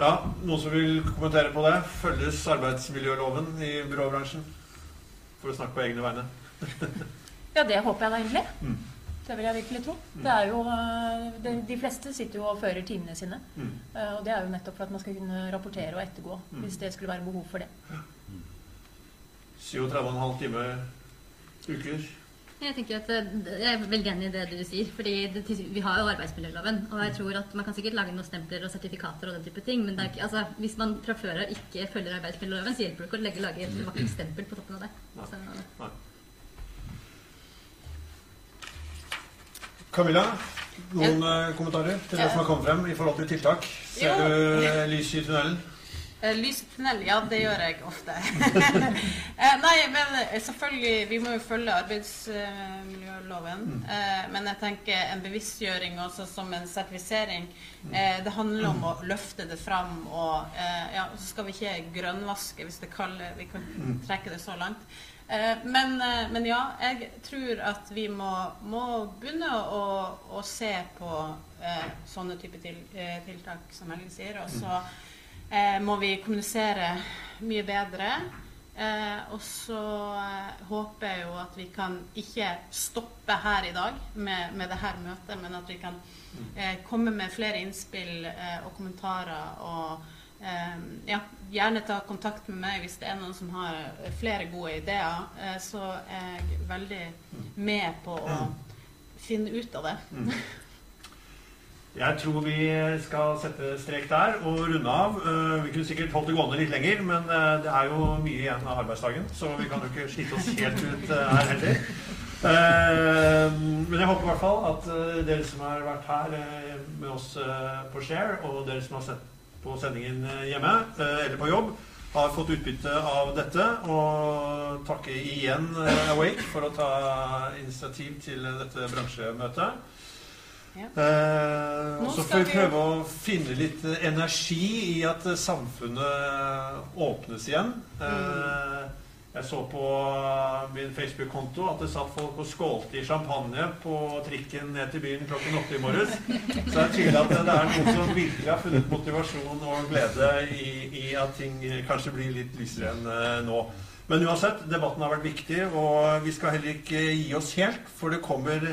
Speaker 1: Ja, Noen som vil kommentere på det? Følges arbeidsmiljøloven i byråbransjen? For å snakke på egne vegne. <laughs>
Speaker 3: Ja, det håper jeg da egentlig.
Speaker 1: Mm.
Speaker 3: Det vil jeg virkelig tro. Det er jo, de, de fleste sitter jo og fører timene sine.
Speaker 1: Mm.
Speaker 3: Eh, Og det er jo nettopp for at man skal kunne rapportere og ettergå
Speaker 1: Mm.
Speaker 3: hvis det skulle være behov for det.
Speaker 1: 37,5 timer uker.
Speaker 4: Jeg tenker at eh, jeg er veldig enig i det du sier. fordi det, Vi har jo arbeidsmiljøloven. Og jeg tror at man kan sikkert lage noen stempler og sertifikater og den type ting. Men det er ikke, altså, hvis man fra før av ikke følger arbeidsmiljøloven, så hjelper det ikke å legge, lage et vakkert stempel på toppen av det.
Speaker 1: Nei.
Speaker 4: Så,
Speaker 1: Camilla, noen ja. kommentarer til det som har kommet frem i forhold til tiltak? Ser
Speaker 2: Jo.
Speaker 1: du eh, lys i tunnelen?
Speaker 2: Eh, Lys i tunnel, ja, det gjør jeg ofte. <laughs> Eh, Nei, men eh, selvfølgelig, vi må jo følge arbeidsmiljøloven. Eh, Men jeg tenker en bevisstgjøring også som en sertifisering. eh, Det handler om å løfte det fram, og eh, ja, så skal vi ikke grønnvaske, hvis det kaller Vi kan trekke det så langt. Eh, Men, eh, men ja, jeg tror at vi må, må begynne å, å se på eh, sånne typer til, eh, tiltak som Helge sier. Og så eh, må vi kommunisere mye bedre. Eh, og så håper jeg jo at vi kan ikke stoppe her i dag med, med det her møtet, men at vi kan eh, komme med flere innspill eh, og kommentarer. Og ja, gjerne ta kontakt med meg hvis det er noen som har eh, flere gode ideer. Eh, så er jeg veldig med på å finne ut av det. <laughs>
Speaker 1: Jeg tror vi skal sette strek der og runde av. Eh, Vi kunne sikkert holdt det gående litt lenger, men det er jo mye igjen av arbeidsdagen, så vi kan jo ikke slite oss helt ut her heller. Eh, Men jeg håper i hvert fall at dere som har vært her med oss på Share, og dere som har sett på sendingen eh, hjemme eh, eller på jobb, har fått utbytte av dette. Og takke igjen eh, Awake for å ta initiativ til dette bransjemøtet.
Speaker 2: Ja.
Speaker 1: Eh, og så får vi prøve å finne litt energi i at samfunnet åpnes igjen. Eh, jeg så på eh, min Facebook-konto at det satt folk og skålte i champagne på trikken ned til byen klokken åtte i morges. Så jeg tydelig at det er noen som virkelig har funnet motivasjon og glede i, i at ting kanskje blir litt lysere enn eh, nå. Men uansett, debatten har vært viktig, og vi skal heller ikke gi oss helt, for det kommer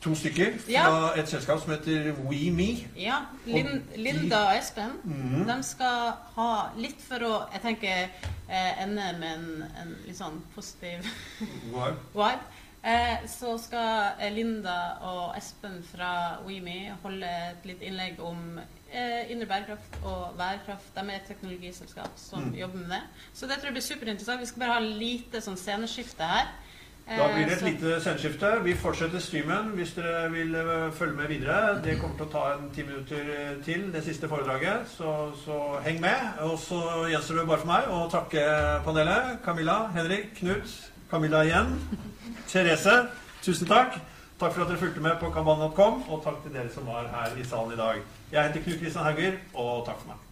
Speaker 1: to stykker fra
Speaker 2: Ja.
Speaker 1: et selskap som heter WeMe.
Speaker 2: Ja, Lin, Linda og Espen
Speaker 1: Mm.
Speaker 2: de skal ha litt for å Jeg tenker eh, ende med en, en litt sånn positiv <laughs> vibe. Eh, så skal eh, Linda og Espen fra WeMe holde et litt innlegg om eh, indre bærekraft og værkraft. De er et teknologiselskap som
Speaker 1: Mm.
Speaker 2: jobber med det. Så det tror jeg blir superinteressant. Vi skal bare ha lite sånn sceneskifte her.
Speaker 1: Da blir det et
Speaker 2: Eh, så-
Speaker 1: lite sendeskifte. Vi fortsetter streamen hvis dere vil eh, følge med videre. Det kommer til å ta en ti minutter eh, til, det siste foredraget, så, så heng med. Og så gjenstår det bare for meg å takke panelet. Camilla, Henrik, Knut, Camilla igjen. <laughs> Therese, tusen takk. Takk for at dere fulgte med på kamban.com, og takk til dere som var her i salen i dag. Jeg heter Knut Kristian Hauger, og takk for meg.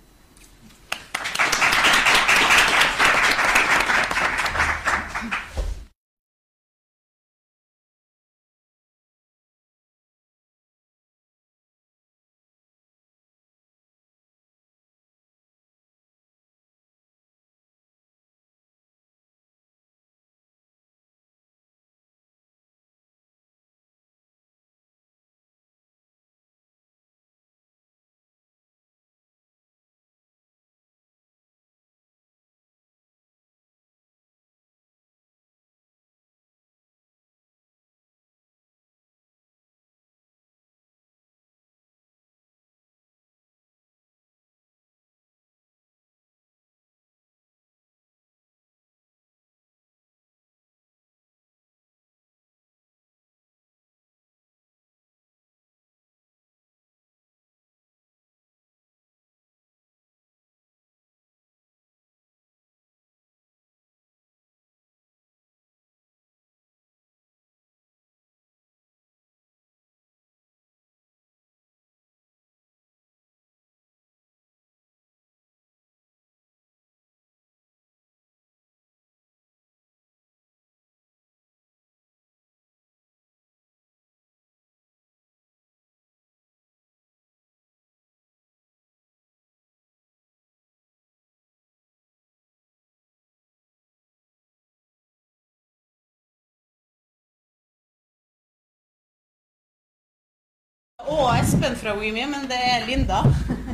Speaker 2: Og Espen fra WeMe, men det er Linda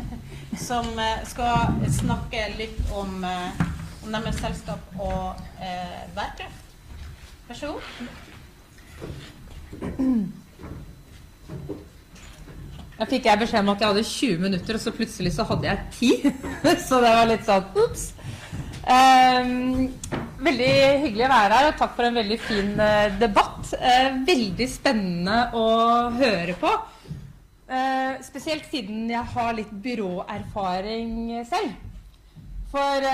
Speaker 2: <laughs> som eh, skal snakke litt om, eh, om deres selskap og eh, bærekraft. Vær så god.
Speaker 10: Da fikk jeg beskjed om at jeg hadde 20 minutter, og så plutselig så hadde jeg 10. <laughs> så det var litt sånn ops. Um, veldig hyggelig å være her, og takk for en veldig fin uh, debatt. Veldig spennende å høre på. Uh, spesielt siden jeg har litt byråerfaring selv. For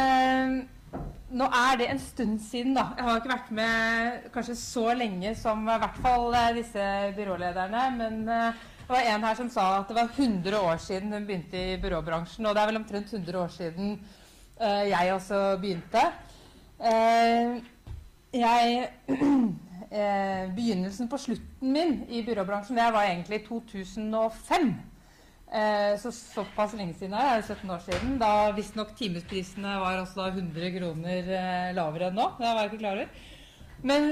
Speaker 10: nå er det en stund siden, da. Jeg har ikke vært med kanskje så lenge som i hvert fall disse byrålederne. Men det var en her som sa at det var 100 år siden hun begynte i byråbransjen. Og det er vel omtrent 100 år siden uh, jeg også begynte. Uh, jeg <clears throat> uh, Begynnelsen på slutten min i byråbransjen det var egentlig 2005. så såpass lenge siden er det 17 år siden. Da visstnok timesprisene var også 100 kroner lavere enn nå. Det var jeg ikke klar over. Men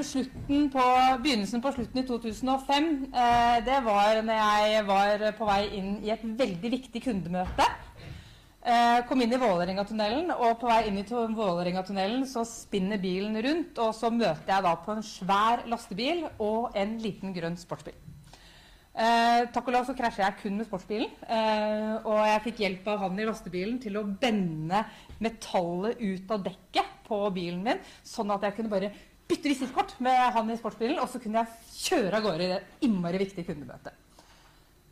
Speaker 10: på, begynnelsen på slutten i 2005, eh, det var når jeg var på vei inn i et veldig viktig kundemøte. Eh, kom inn i Vålerengatunnelen, og på vei inn i Vålerengatunnelen så spinner bilen rundt, og så møter jeg da på en svær lastebil og en liten grønn sportsbil. Eh, takk og lov så krasjer jeg kun med sportsbilen, eh, og jeg fikk hjelp av han i lastebilen til å bende metallet ut av dekket på bilen min, sånn at jeg kunne bare bytte visittkort med han i sportsbilen, og så kunne jeg kjøre av gårde i det innmari viktige kundemøtet.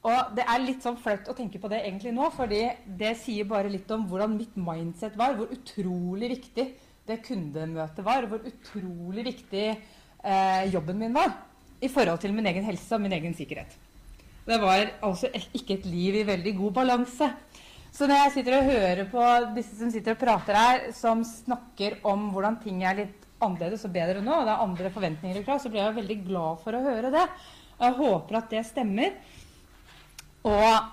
Speaker 10: Og det er litt sånn flaut å tenke på det egentlig nå, fordi det sier bare litt om hvordan mitt mindset var, hvor utrolig viktig det kundemøtet var, hvor utrolig viktig eh, jobben min var i forhold til min egen helse og min egen sikkerhet. Det var altså ikke et liv i veldig god balanse. Så når jeg sitter og hører på disse som sitter og prater her, som snakker om hvordan ting er litt annerledes og bedre nå, og det er andre forventninger i krav, så blir jeg veldig glad for å høre det. Og jeg håper at det stemmer. Og,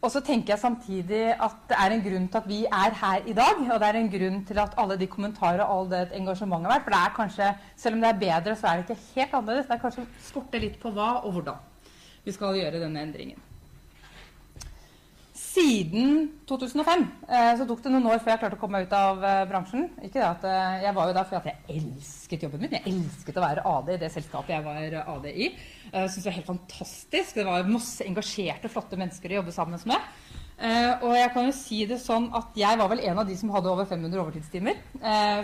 Speaker 10: og, så tenker jeg samtidig at det er en grunn til at vi er her i dag. Og det er en grunn til at alle de kommentarer og all det engasjementet har vært. For det er kanskje, selv om det er bedre, så er det ikke helt annerledes. Det er kanskje skorter litt på hva og hvordan vi skal gjøre denne endringen. Siden 2005 eh, så tok det noen år før jeg klarte å komme meg ut av eh, bransjen. Ikke det at eh, Jeg var jo der fordi jeg elsket jobben min. Jeg elsket å være AD i det selskapet jeg var AD i. Jeg synes Det var helt fantastisk. Det var masse engasjerte, flotte mennesker å jobbe sammen med. og jeg kan jo si det sånn at jeg var vel en av de som hadde over 500 overtidstimer.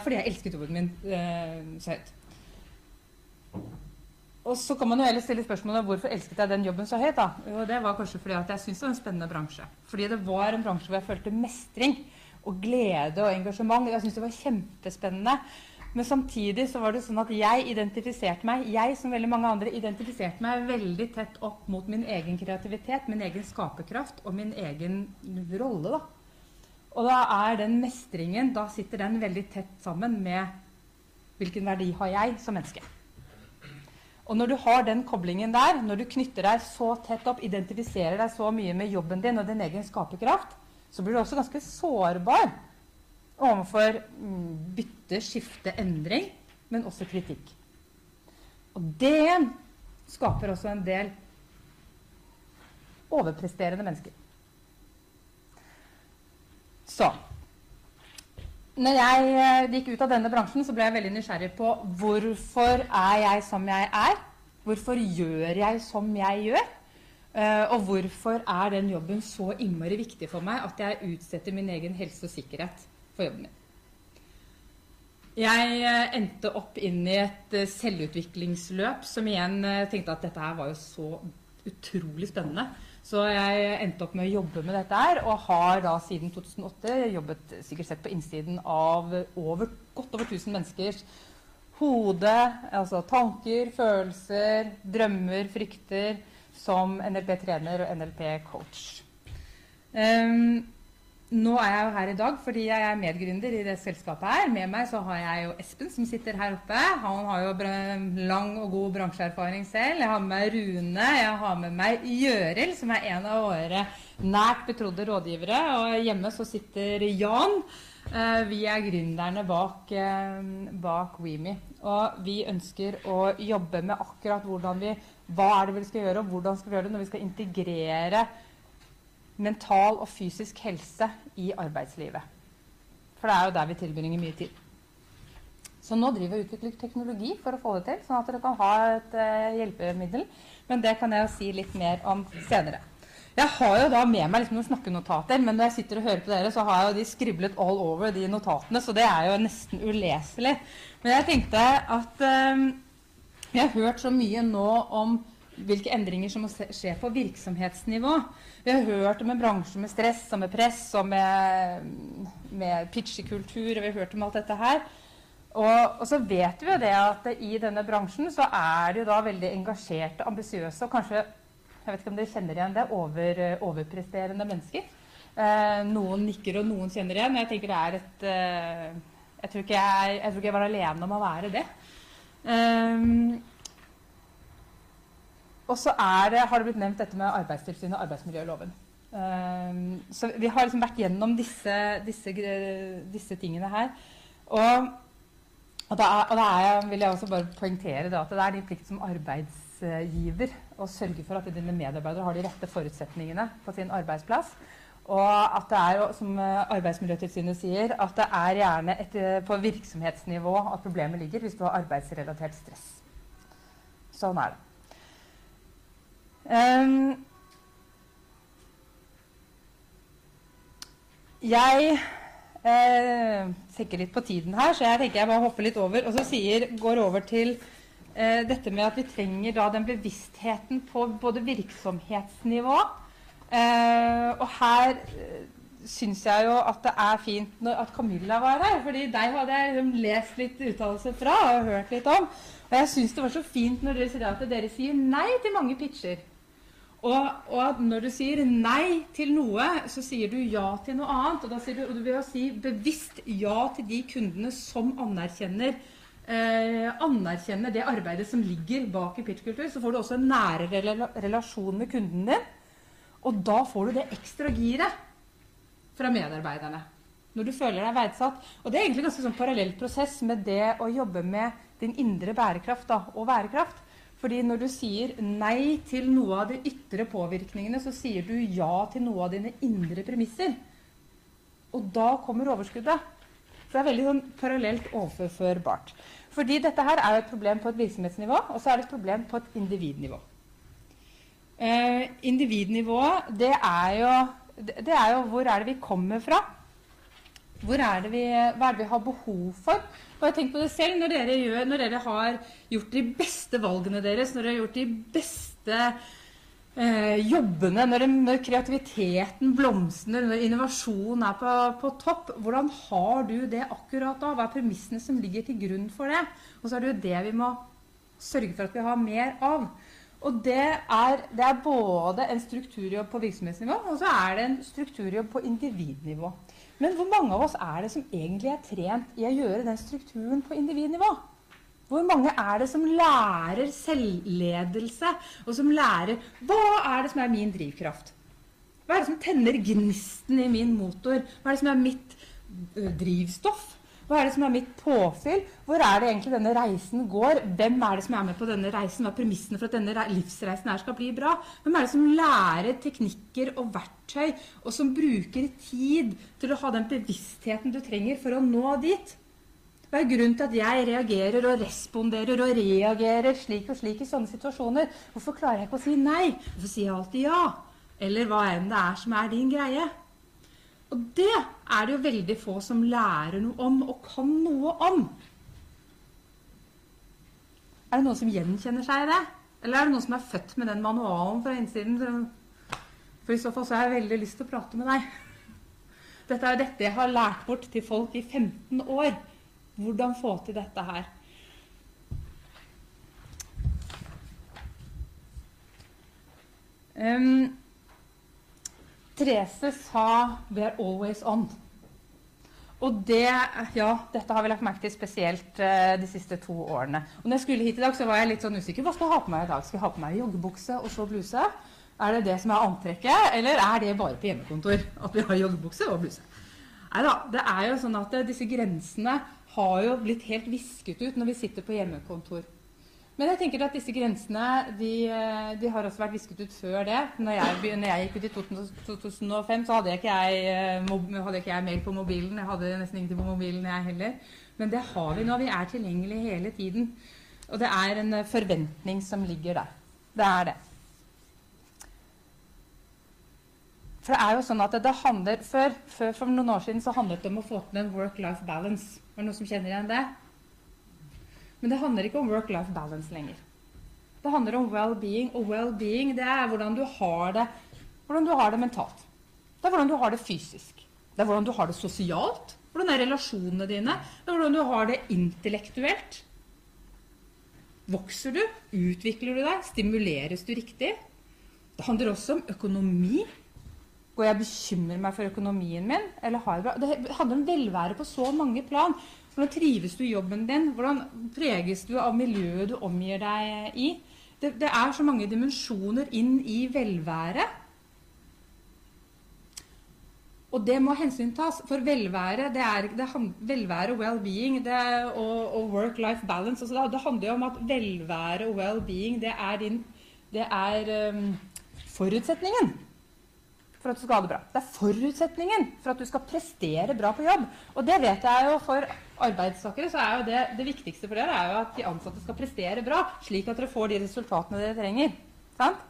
Speaker 10: fordi jeg elsket jobben min så høyt. Og så kan man jo heller stille spørsmålet hvorfor elsket jeg den jobben så høyt. da? Jo, det var kanskje fordi at jeg syntes det var en spennende bransje. Fordi det var en bransje hvor jeg følte mestring og glede og engasjement. Jeg syntes det var kjempespennende. Men samtidig så var det sånn at jeg identifiserte meg jeg som veldig mange andre, identifiserte meg veldig tett opp mot min egen kreativitet, min egen skaperkraft og min egen rolle. da. Og da er den mestringen Da sitter den veldig tett sammen med hvilken verdi har jeg som menneske. Og når du har den koblingen der, når du knytter deg så tett opp, identifiserer deg så mye med jobben din og din egen skaperkraft, så blir du også ganske sårbar overfor mm, bytte, skifte, endring, men også kritikk. Og det skaper også en del overpresterende mennesker. Så når jeg eh, gikk ut av denne bransjen, så ble jeg veldig nysgjerrig på hvorfor er jeg som jeg er? Hvorfor gjør jeg som jeg gjør? Uh, og hvorfor er den jobben så innmari viktig for meg at jeg utsetter min egen helse og sikkerhet for jobben min? Jeg uh, endte opp inn i et selvutviklingsløp som igjen tenkte at dette her var jo så utrolig spennende. Så jeg endte opp med å jobbe med dette her, og har da siden 2008 jobbet sikkert sett på innsiden av over, godt over 1000 menneskers hode, altså tanker, følelser, drømmer, frykter, som NLP-trener og NLP-coach. Um, ehm, nå er jeg jo her i dag fordi jeg er medgründer i det selskapet her. Med meg så har jeg jo Espen som sitter her oppe. Han har jo lang og god bransjeerfaring selv. Jeg har med meg Rune. Jeg har med meg Gjøril, som er en av våre nært betrodde rådgivere. Og hjemme så sitter Jan. Eh, Vi er gründerne bak, eh, bak WeMe. Og vi ønsker å jobbe med akkurat hvordan vi Hva er det vi skal gjøre, og hvordan skal vi gjøre det når vi skal integrere mental og fysisk helse i arbeidslivet. For det er jo der vi tilbringer mye tid. Så nå driver vi og utvikler teknologi for å få det til, sånn at dere kan ha et eh, hjelpemiddel. Men det kan jeg jo si litt mer om senere. Jeg har jo da med meg liksom noen snakkenotater, men når jeg sitter og hører på dere, så har jeg jo de skriblet all over de notatene, så det er jo nesten uleselig. Men jeg tenkte at eh, vi har hørt så mye nå om hvilke endringer som må skje på virksomhetsnivå. Vi har hørt om en bransje med stress og med press og med, med pitchekultur, og vi har hørt om alt dette her. Og, og så vet vi jo det at i denne bransjen så er det jo da veldig engasjerte, ambisiøse og kanskje jeg vet ikke om dere kjenner igjen det, over, overpresterende mennesker. Eh, noen nikker, og noen kjenner igjen. Jeg tenker det er et eh, jeg, tror jeg, jeg tror ikke jeg var alene om å være det. Ehm, og så har det blitt nevnt dette med Arbeidstilsynet og arbeidsmiljøloven. Ehm, så vi har liksom vært gjennom disse, disse, disse tingene her. Og, og da, og da er, vil jeg også bare poengtere at det er din plikt som arbeidsgiver å sørge for at dine medarbeidere har de rette forutsetningene på sin arbeidsplass. Og at det er, som eh, Arbeidsmiljøtilsynet sier, at det er gjerne et, eh, på virksomhetsnivå at problemet ligger hvis du har arbeidsrelatert stress. Sånn er det. Ehm, jeg eh, tenker litt på tiden her, så jeg tenker jeg bare hopper litt over. Og så sier, går over til eh, dette med at vi trenger da den bevisstheten på både virksomhetsnivå eh, Og her eh, syns jeg jo at det er fint når, at Camilla var her. fordi deg hadde jeg liksom lest litt uttalelser fra og hørt litt om. Og jeg syns det var så fint når dere sier at dere sier nei til mange pitcher. Og, og når du sier nei til noe, så sier du ja til noe annet. Og da sier du, og du vil si bevisst ja til de kundene som anerkjenner eh, anerkjenner det arbeidet som ligger bak i pitchkultur. Så får du også en nære relasjon med kunden din. Og da får du det ekstra giret fra medarbeiderne. Når du føler deg verdsatt. Og det er egentlig en ganske sånn parallell prosess med det å jobbe med din indre bærekraft da, og værekraft. Fordi når du sier nei til noe av de ytre påvirkningene, så sier du ja til noe av dine indre premisser. Og da kommer overskuddet. Så det er veldig sånn parallelt overførbart. Fordi dette her er jo et problem på et virksomhetsnivå, og så er det et problem på et individnivå. Eh, individnivået, det er, jo, det er jo hvor er det vi kommer fra? Hvor er det vi, hva er det vi har behov for? Bare tenk på det selv når dere, gjør, når dere har gjort de beste valgene deres, når dere har gjort de beste eh, jobbene, når, det, når kreativiteten blomstrer, når innovasjonen er på, på topp. Hvordan har du det akkurat da? Hva er premissene som ligger til grunn for det? Og så er det jo det vi må sørge for at vi har mer av. Og det er, det er både en strukturjobb på virksomhetsnivå, og så er det en strukturjobb på individnivå. Men hvor mange av oss er det som egentlig er trent i å gjøre den strukturen på individnivå? Hvor mange er det som lærer selvledelse, og som lærer Hva er det som er min drivkraft? Hva er det som tenner gnisten i min motor? Hva er det som er mitt drivstoff? Hva er det som er mitt påfyll? Hvor er det egentlig denne reisen går? Hvem er det som er med på denne reisen? Hva er premissene for at denne livsreisen her skal bli bra? Hvem er det som lærer teknikker og verktøy, og som bruker tid til å ha den bevisstheten du trenger for å nå dit? Hva er grunnen til at jeg reagerer og responderer og reagerer slik og slik i sånne situasjoner? Hvorfor klarer jeg ikke å si nei? Hvorfor sier jeg alltid ja? Eller hva enn det er som er din greie? Og det er det jo veldig få som lærer noe om og kan noe om. Er det noen som gjenkjenner seg i det? Eller er det noen som er født med den manualen fra innsiden? For i så fall så har jeg veldig lyst til å prate med deg. Dette er dette jeg har lært bort til folk i 15 år. Hvordan få til dette her. Um, Therese sa 'We are always on'. Og det, ja, dette har vi lagt merke til spesielt uh, de siste to årene. Og når jeg skulle hit i dag, så var jeg litt sånn usikker. Hva skal jeg ha på meg i dag? Skal jeg ha på meg joggebukse og så bluse? Er det det som er antrekket, eller er det bare på hjemmekontor at vi har joggebukse og bluse? Nei da, det er jo sånn at eh, disse grensene har jo blitt helt visket ut når vi sitter på hjemmekontor. Men jeg tenker at disse grensene de, eh, de har også vært visket ut før det. Når jeg, når jeg gikk ut i 2005, så hadde ikke jeg, eh, hadde ikke jeg mail på mobilen. Jeg hadde nesten ingenting på mobilen, jeg heller. Men det har vi nå. Vi er tilgjengelige hele tiden. Og det er en eh, forventning som ligger der. Det er det. For det er jo sånn at det handler Før, før for noen år siden så handlet det om å få til en work-life balance. Er det noen som kjenner igjen det? Men det handler ikke om work-life balance lenger. Det handler om well-being, og well-being det er hvordan du har det hvordan du har det mentalt. Det er hvordan du har det fysisk. Det er hvordan du har det sosialt. Hvordan er relasjonene dine? Det er hvordan du har det intellektuelt. Vokser du? Utvikler du deg? Stimuleres du riktig? Det handler også om økonomi. Går jeg og bekymrer meg for økonomien min? Eller har jeg bra? Det handler om velvære på så mange plan. Hvordan trives du i jobben din? Hvordan preges du av miljøet du omgir deg i? Det, det er så mange dimensjoner inn i velværet. Og det må hensyntas. For velvære, det er, det velvære og well-being og, og work-life balance altså det, det handler jo om at velvære og well-being det er, din, det er um, forutsetningen for at du skal ha det bra. Det er forutsetningen for at du skal prestere bra på jobb. Og det vet jeg jo for arbeidstakere, så er jo det det viktigste for dere er jo at de ansatte skal prestere bra, slik at dere får de resultatene dere trenger. Sant?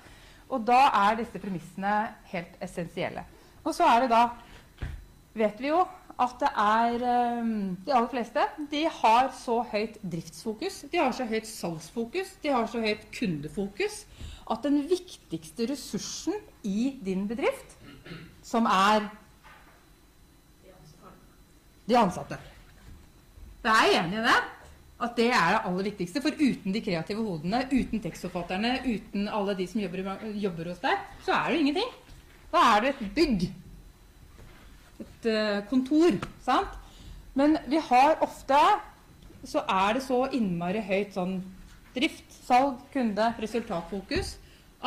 Speaker 10: Og da er disse premissene helt essensielle. Og så er det da vet vi jo at det er øhm, De aller fleste de har så høyt driftsfokus, de har så høyt salgsfokus, de har så høyt kundefokus at den viktigste ressursen i din bedrift, som er de ansatte Jeg er enig i det. At det er det aller viktigste. For uten de kreative hodene, uten tekstforfatterne, uten alle de som jobber, jobber hos deg, så er det ingenting. Da er du et bygg et uh, kontor. Sant? Men vi har ofte så er det så innmari høyt sånn drift, salg, kunde, resultatfokus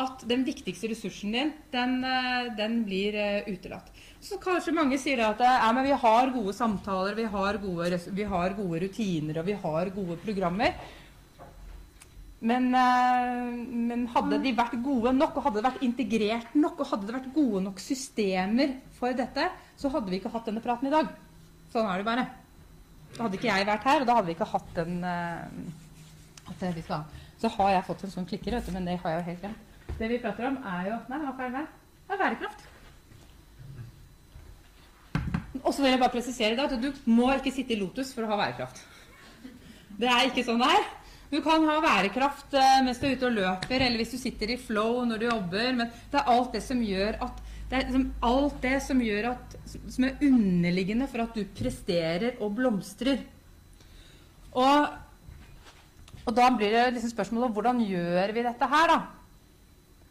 Speaker 10: at den viktigste ressursen din, den, eh, den blir uh, utelatt. Så kanskje mange sier at ja, vi har gode samtaler, vi har gode, vi har gode rutiner og vi har gode programmer. Men, eh, men hadde de vært gode nok, og hadde det vært integrert nok, og hadde det vært gode nok systemer for dette, så hadde vi ikke hatt denne praten i dag. Sånn er det bare. Da hadde ikke jeg vært her, og da hadde vi ikke hatt den eh, at vi skal ha. Så har jeg fått en sånn klikker, men det har jeg jo helt glemt. Det vi prater om, er jo Nei, hva er det? Det er bærekraft. Og så vil jeg bare presisere det at du må ikke sitte i Lotus for å ha værekraft. Det er ikke sånn det er. Du kan ha bærekraft eh, mens du er ute og løper, eller hvis du sitter i flow når du jobber, men det er alt det som gjør at det er liksom alt det som gjør at som er underliggende for at du presterer og blomstrer. Og, og da blir det liksom spørsmålet hvordan gjør vi dette her, da?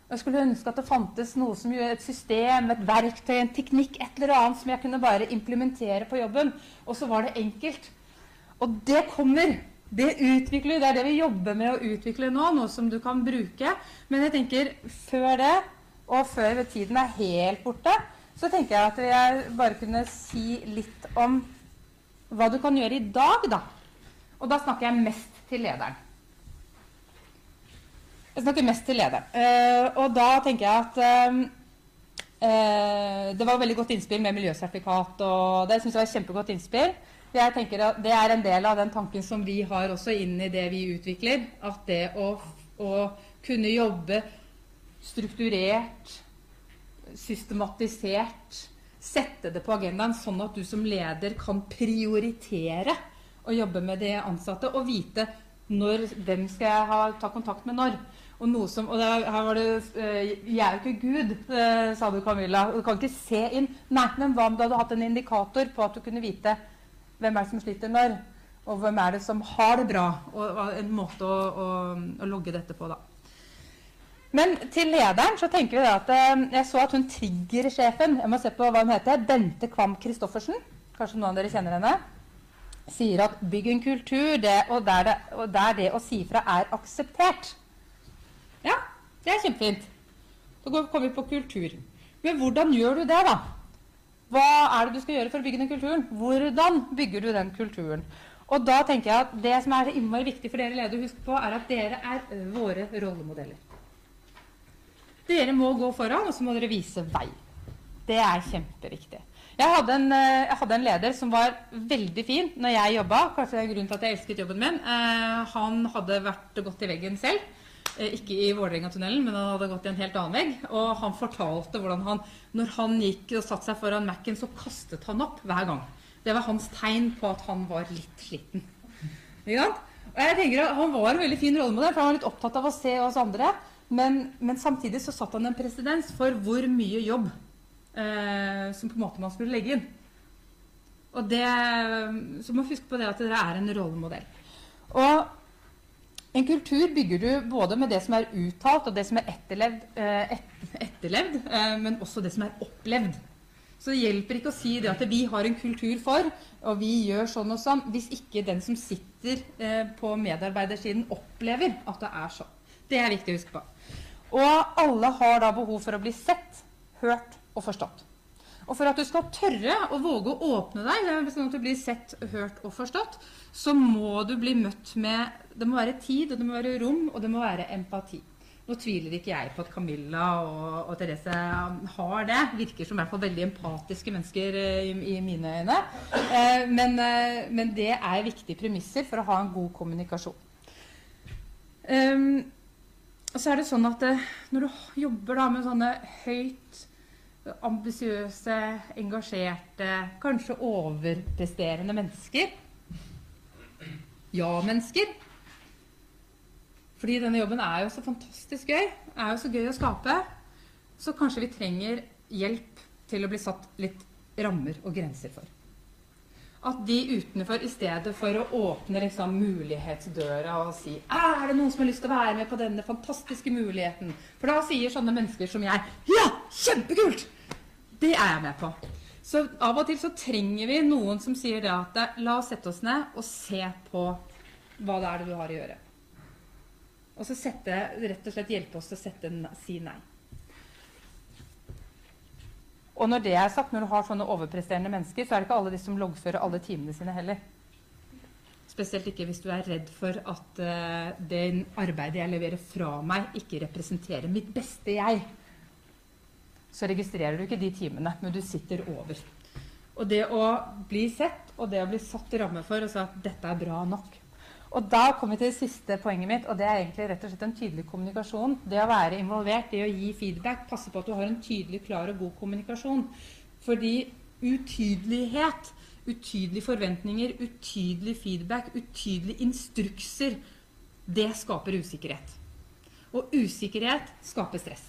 Speaker 10: Jeg skulle ønske at det fantes noe som gjør et system, et verktøy, en teknikk, et eller annet som jeg kunne bare implementere på jobben. Og så var det enkelt. Og det kommer. Det utvikler vi. Det er det vi jobber med å utvikle nå, noe som du kan bruke. Men jeg tenker før det, og før tiden er helt borte, så tenker jeg at jeg bare kunne si litt om hva du kan gjøre i dag, da. Og da snakker jeg mest til lederen. Jeg snakker mest til lederen. Eh, og da tenker jeg at eh, eh, Det var veldig godt innspill med miljøsertifikat, og det syns jeg var et kjempegodt innspill. Jeg tenker at Det er en del av den tanken som vi har også inn i det vi utvikler. At det å, å kunne jobbe strukturert, systematisert, sette det på agendaen sånn at du som leder kan prioritere å jobbe med de ansatte og vite når, hvem skal jeg ha, ta kontakt med når. Og som, og der, her var det eh, 'Jeg er jo ikke Gud', eh, sa du, Camilla. Du kan ikke se inn. Nei, men hva om du hadde hatt en indikator på at du kunne vite hvem er det som sliter når? Og hvem er det som har det bra? Og en måte å, å, å logge dette på, da. Men til lederen så tenker vi at eh, Jeg så at hun trigger-sjefen Jeg må se på hva hun heter. Bente Kvam Christoffersen. Kanskje noen av dere kjenner henne. Sier at bygg en kultur det, og, der det, og der det å si fra er akseptert. Ja, det er kjempefint. Da kommer vi på kultur. Men hvordan gjør du det, da? Hva er det du skal gjøre for å bygge den kulturen? Hvordan bygger du den kulturen? Og da tenker jeg at Det som er innmari viktig for dere ledere å huske på, er at dere er våre rollemodeller. Dere må gå foran, og så må dere vise vei. Det er kjempeviktig. Jeg hadde, en, eh, jeg hadde en leder som var veldig fin når jeg jobba. Kanskje det er grunnen til at jeg elsket jobben min. Eh, han hadde vært gått i veggen selv. Eh, ikke i Vålerenga-tunnelen, men han hadde gått i en helt annen vegg. Og han fortalte hvordan han, når han gikk og satte seg foran Mac-en, så kastet han opp hver gang. Det var hans tegn på at han var litt sliten. Ikke sant? Og jeg tenker at Han var en veldig fin rollemodell, for han var litt opptatt av å se oss andre. Men, men samtidig så satt han en presedens for hvor mye jobb eh, som på en måte man skulle legge inn. Og det, Så må man huske på det at dere er en rollemodell. Og en kultur bygger du både med det som er uttalt, og det som er etterlevd, eh, et, etterlevd eh, men også det som er opplevd. Så det hjelper ikke å si det at vi har en kultur for, og vi gjør sånn og sånn, hvis ikke den som sitter eh, på medarbeidersiden, opplever at det er sånn. Det er viktig å huske på. Og alle har da behov for å bli sett, hørt og forstått. Og for at du skal tørre å våge å åpne deg, sånn at du blir sett, hørt og forstått, så må du bli møtt med Det må være tid, og det må være rom, og det må være empati. Nå tviler ikke jeg på at Camilla og, og Therese har det. Virker som i hvert fall veldig empatiske mennesker eh, i, i mine øyne. Eh, men, eh, men, det er viktige premisser for å ha en god kommunikasjon. Um, så er det sånn at eh, når du jobber da med sånne høyt ambisiøse, engasjerte, kanskje overpresterende mennesker. Ja-mennesker. Fordi denne jobben er jo så fantastisk gøy, er jo så gøy å skape, så kanskje vi trenger hjelp til å bli satt litt rammer og grenser for. At de utenfor, i stedet for å åpne liksom mulighetsdøra og si 'Er det noen som har lyst til å være med på denne fantastiske muligheten?' For da sier sånne mennesker som jeg 'Ja, kjempekult!' Det er jeg med på. Så av og til så trenger vi noen som sier det at 'La oss sette oss ned og se på hva det er det du har å gjøre'. Og så sette, rett og slett hjelpe oss til å sette, si nei. Og når det er sagt, når du har sånne overpresterende mennesker, så er det ikke alle de som loggfører alle timene sine heller. Spesielt ikke hvis du er redd for at uh, det arbeidet jeg leverer fra meg, ikke representerer mitt beste jeg. Så registrerer du ikke de timene, men du sitter over. Og det å bli sett, og det å bli satt ramme for og si at dette er bra nok, og da kommer vi til det siste poenget mitt, og det er egentlig rett og slett en tydelig kommunikasjon. Det å være involvert, det å gi feedback, passe på at du har en tydelig, klar og god kommunikasjon. Fordi utydelighet, utydelige forventninger, utydelig feedback, utydelige instrukser, det skaper usikkerhet. Og usikkerhet skaper stress.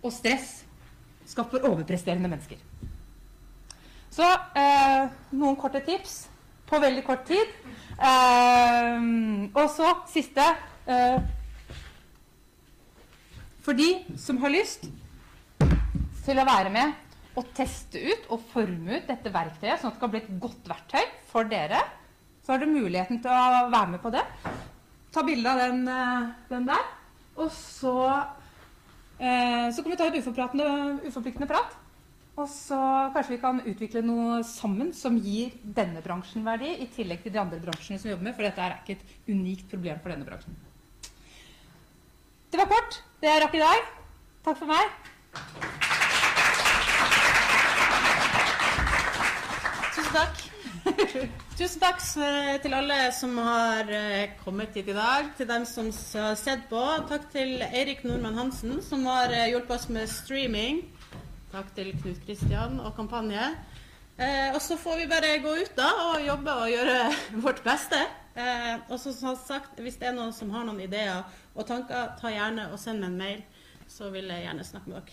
Speaker 10: Og stress skaper overpresterende mennesker. Så eh, noen korte tips på veldig kort tid. Uh, og så siste uh, For de som har lyst til å være med og teste ut og forme ut dette verktøyet, sånn at det kan bli et godt verktøy for dere, så har du muligheten til å være med på det. Ta bilde av den, uh, den, der. Og så, så kan vi ta et uforpliktende prat. Og så kanskje vi kan utvikle noe sammen som gir denne bransjen verdi, i tillegg til de andre bransjene som vi jobber med, for dette er ikke et unikt problem for denne bransjen. Det var kort. Det jeg rakk i dag. Takk for meg.
Speaker 2: Tusen takk. Tusen takk til alle som har eh, kommet hit i dag. Til dem som har sett på. Takk til Eirik Nordmann Hansen, som har eh, hjulpet oss med streaming. Takk til Knut Kristian og kampanje. Eh, og så får vi bare gå ut da og jobbe og gjøre <laughs> vårt beste. Eh, og som sagt, hvis det er noen som har noen ideer og tanker, ta gjerne og send meg en mail, så vil jeg gjerne snakke med dere.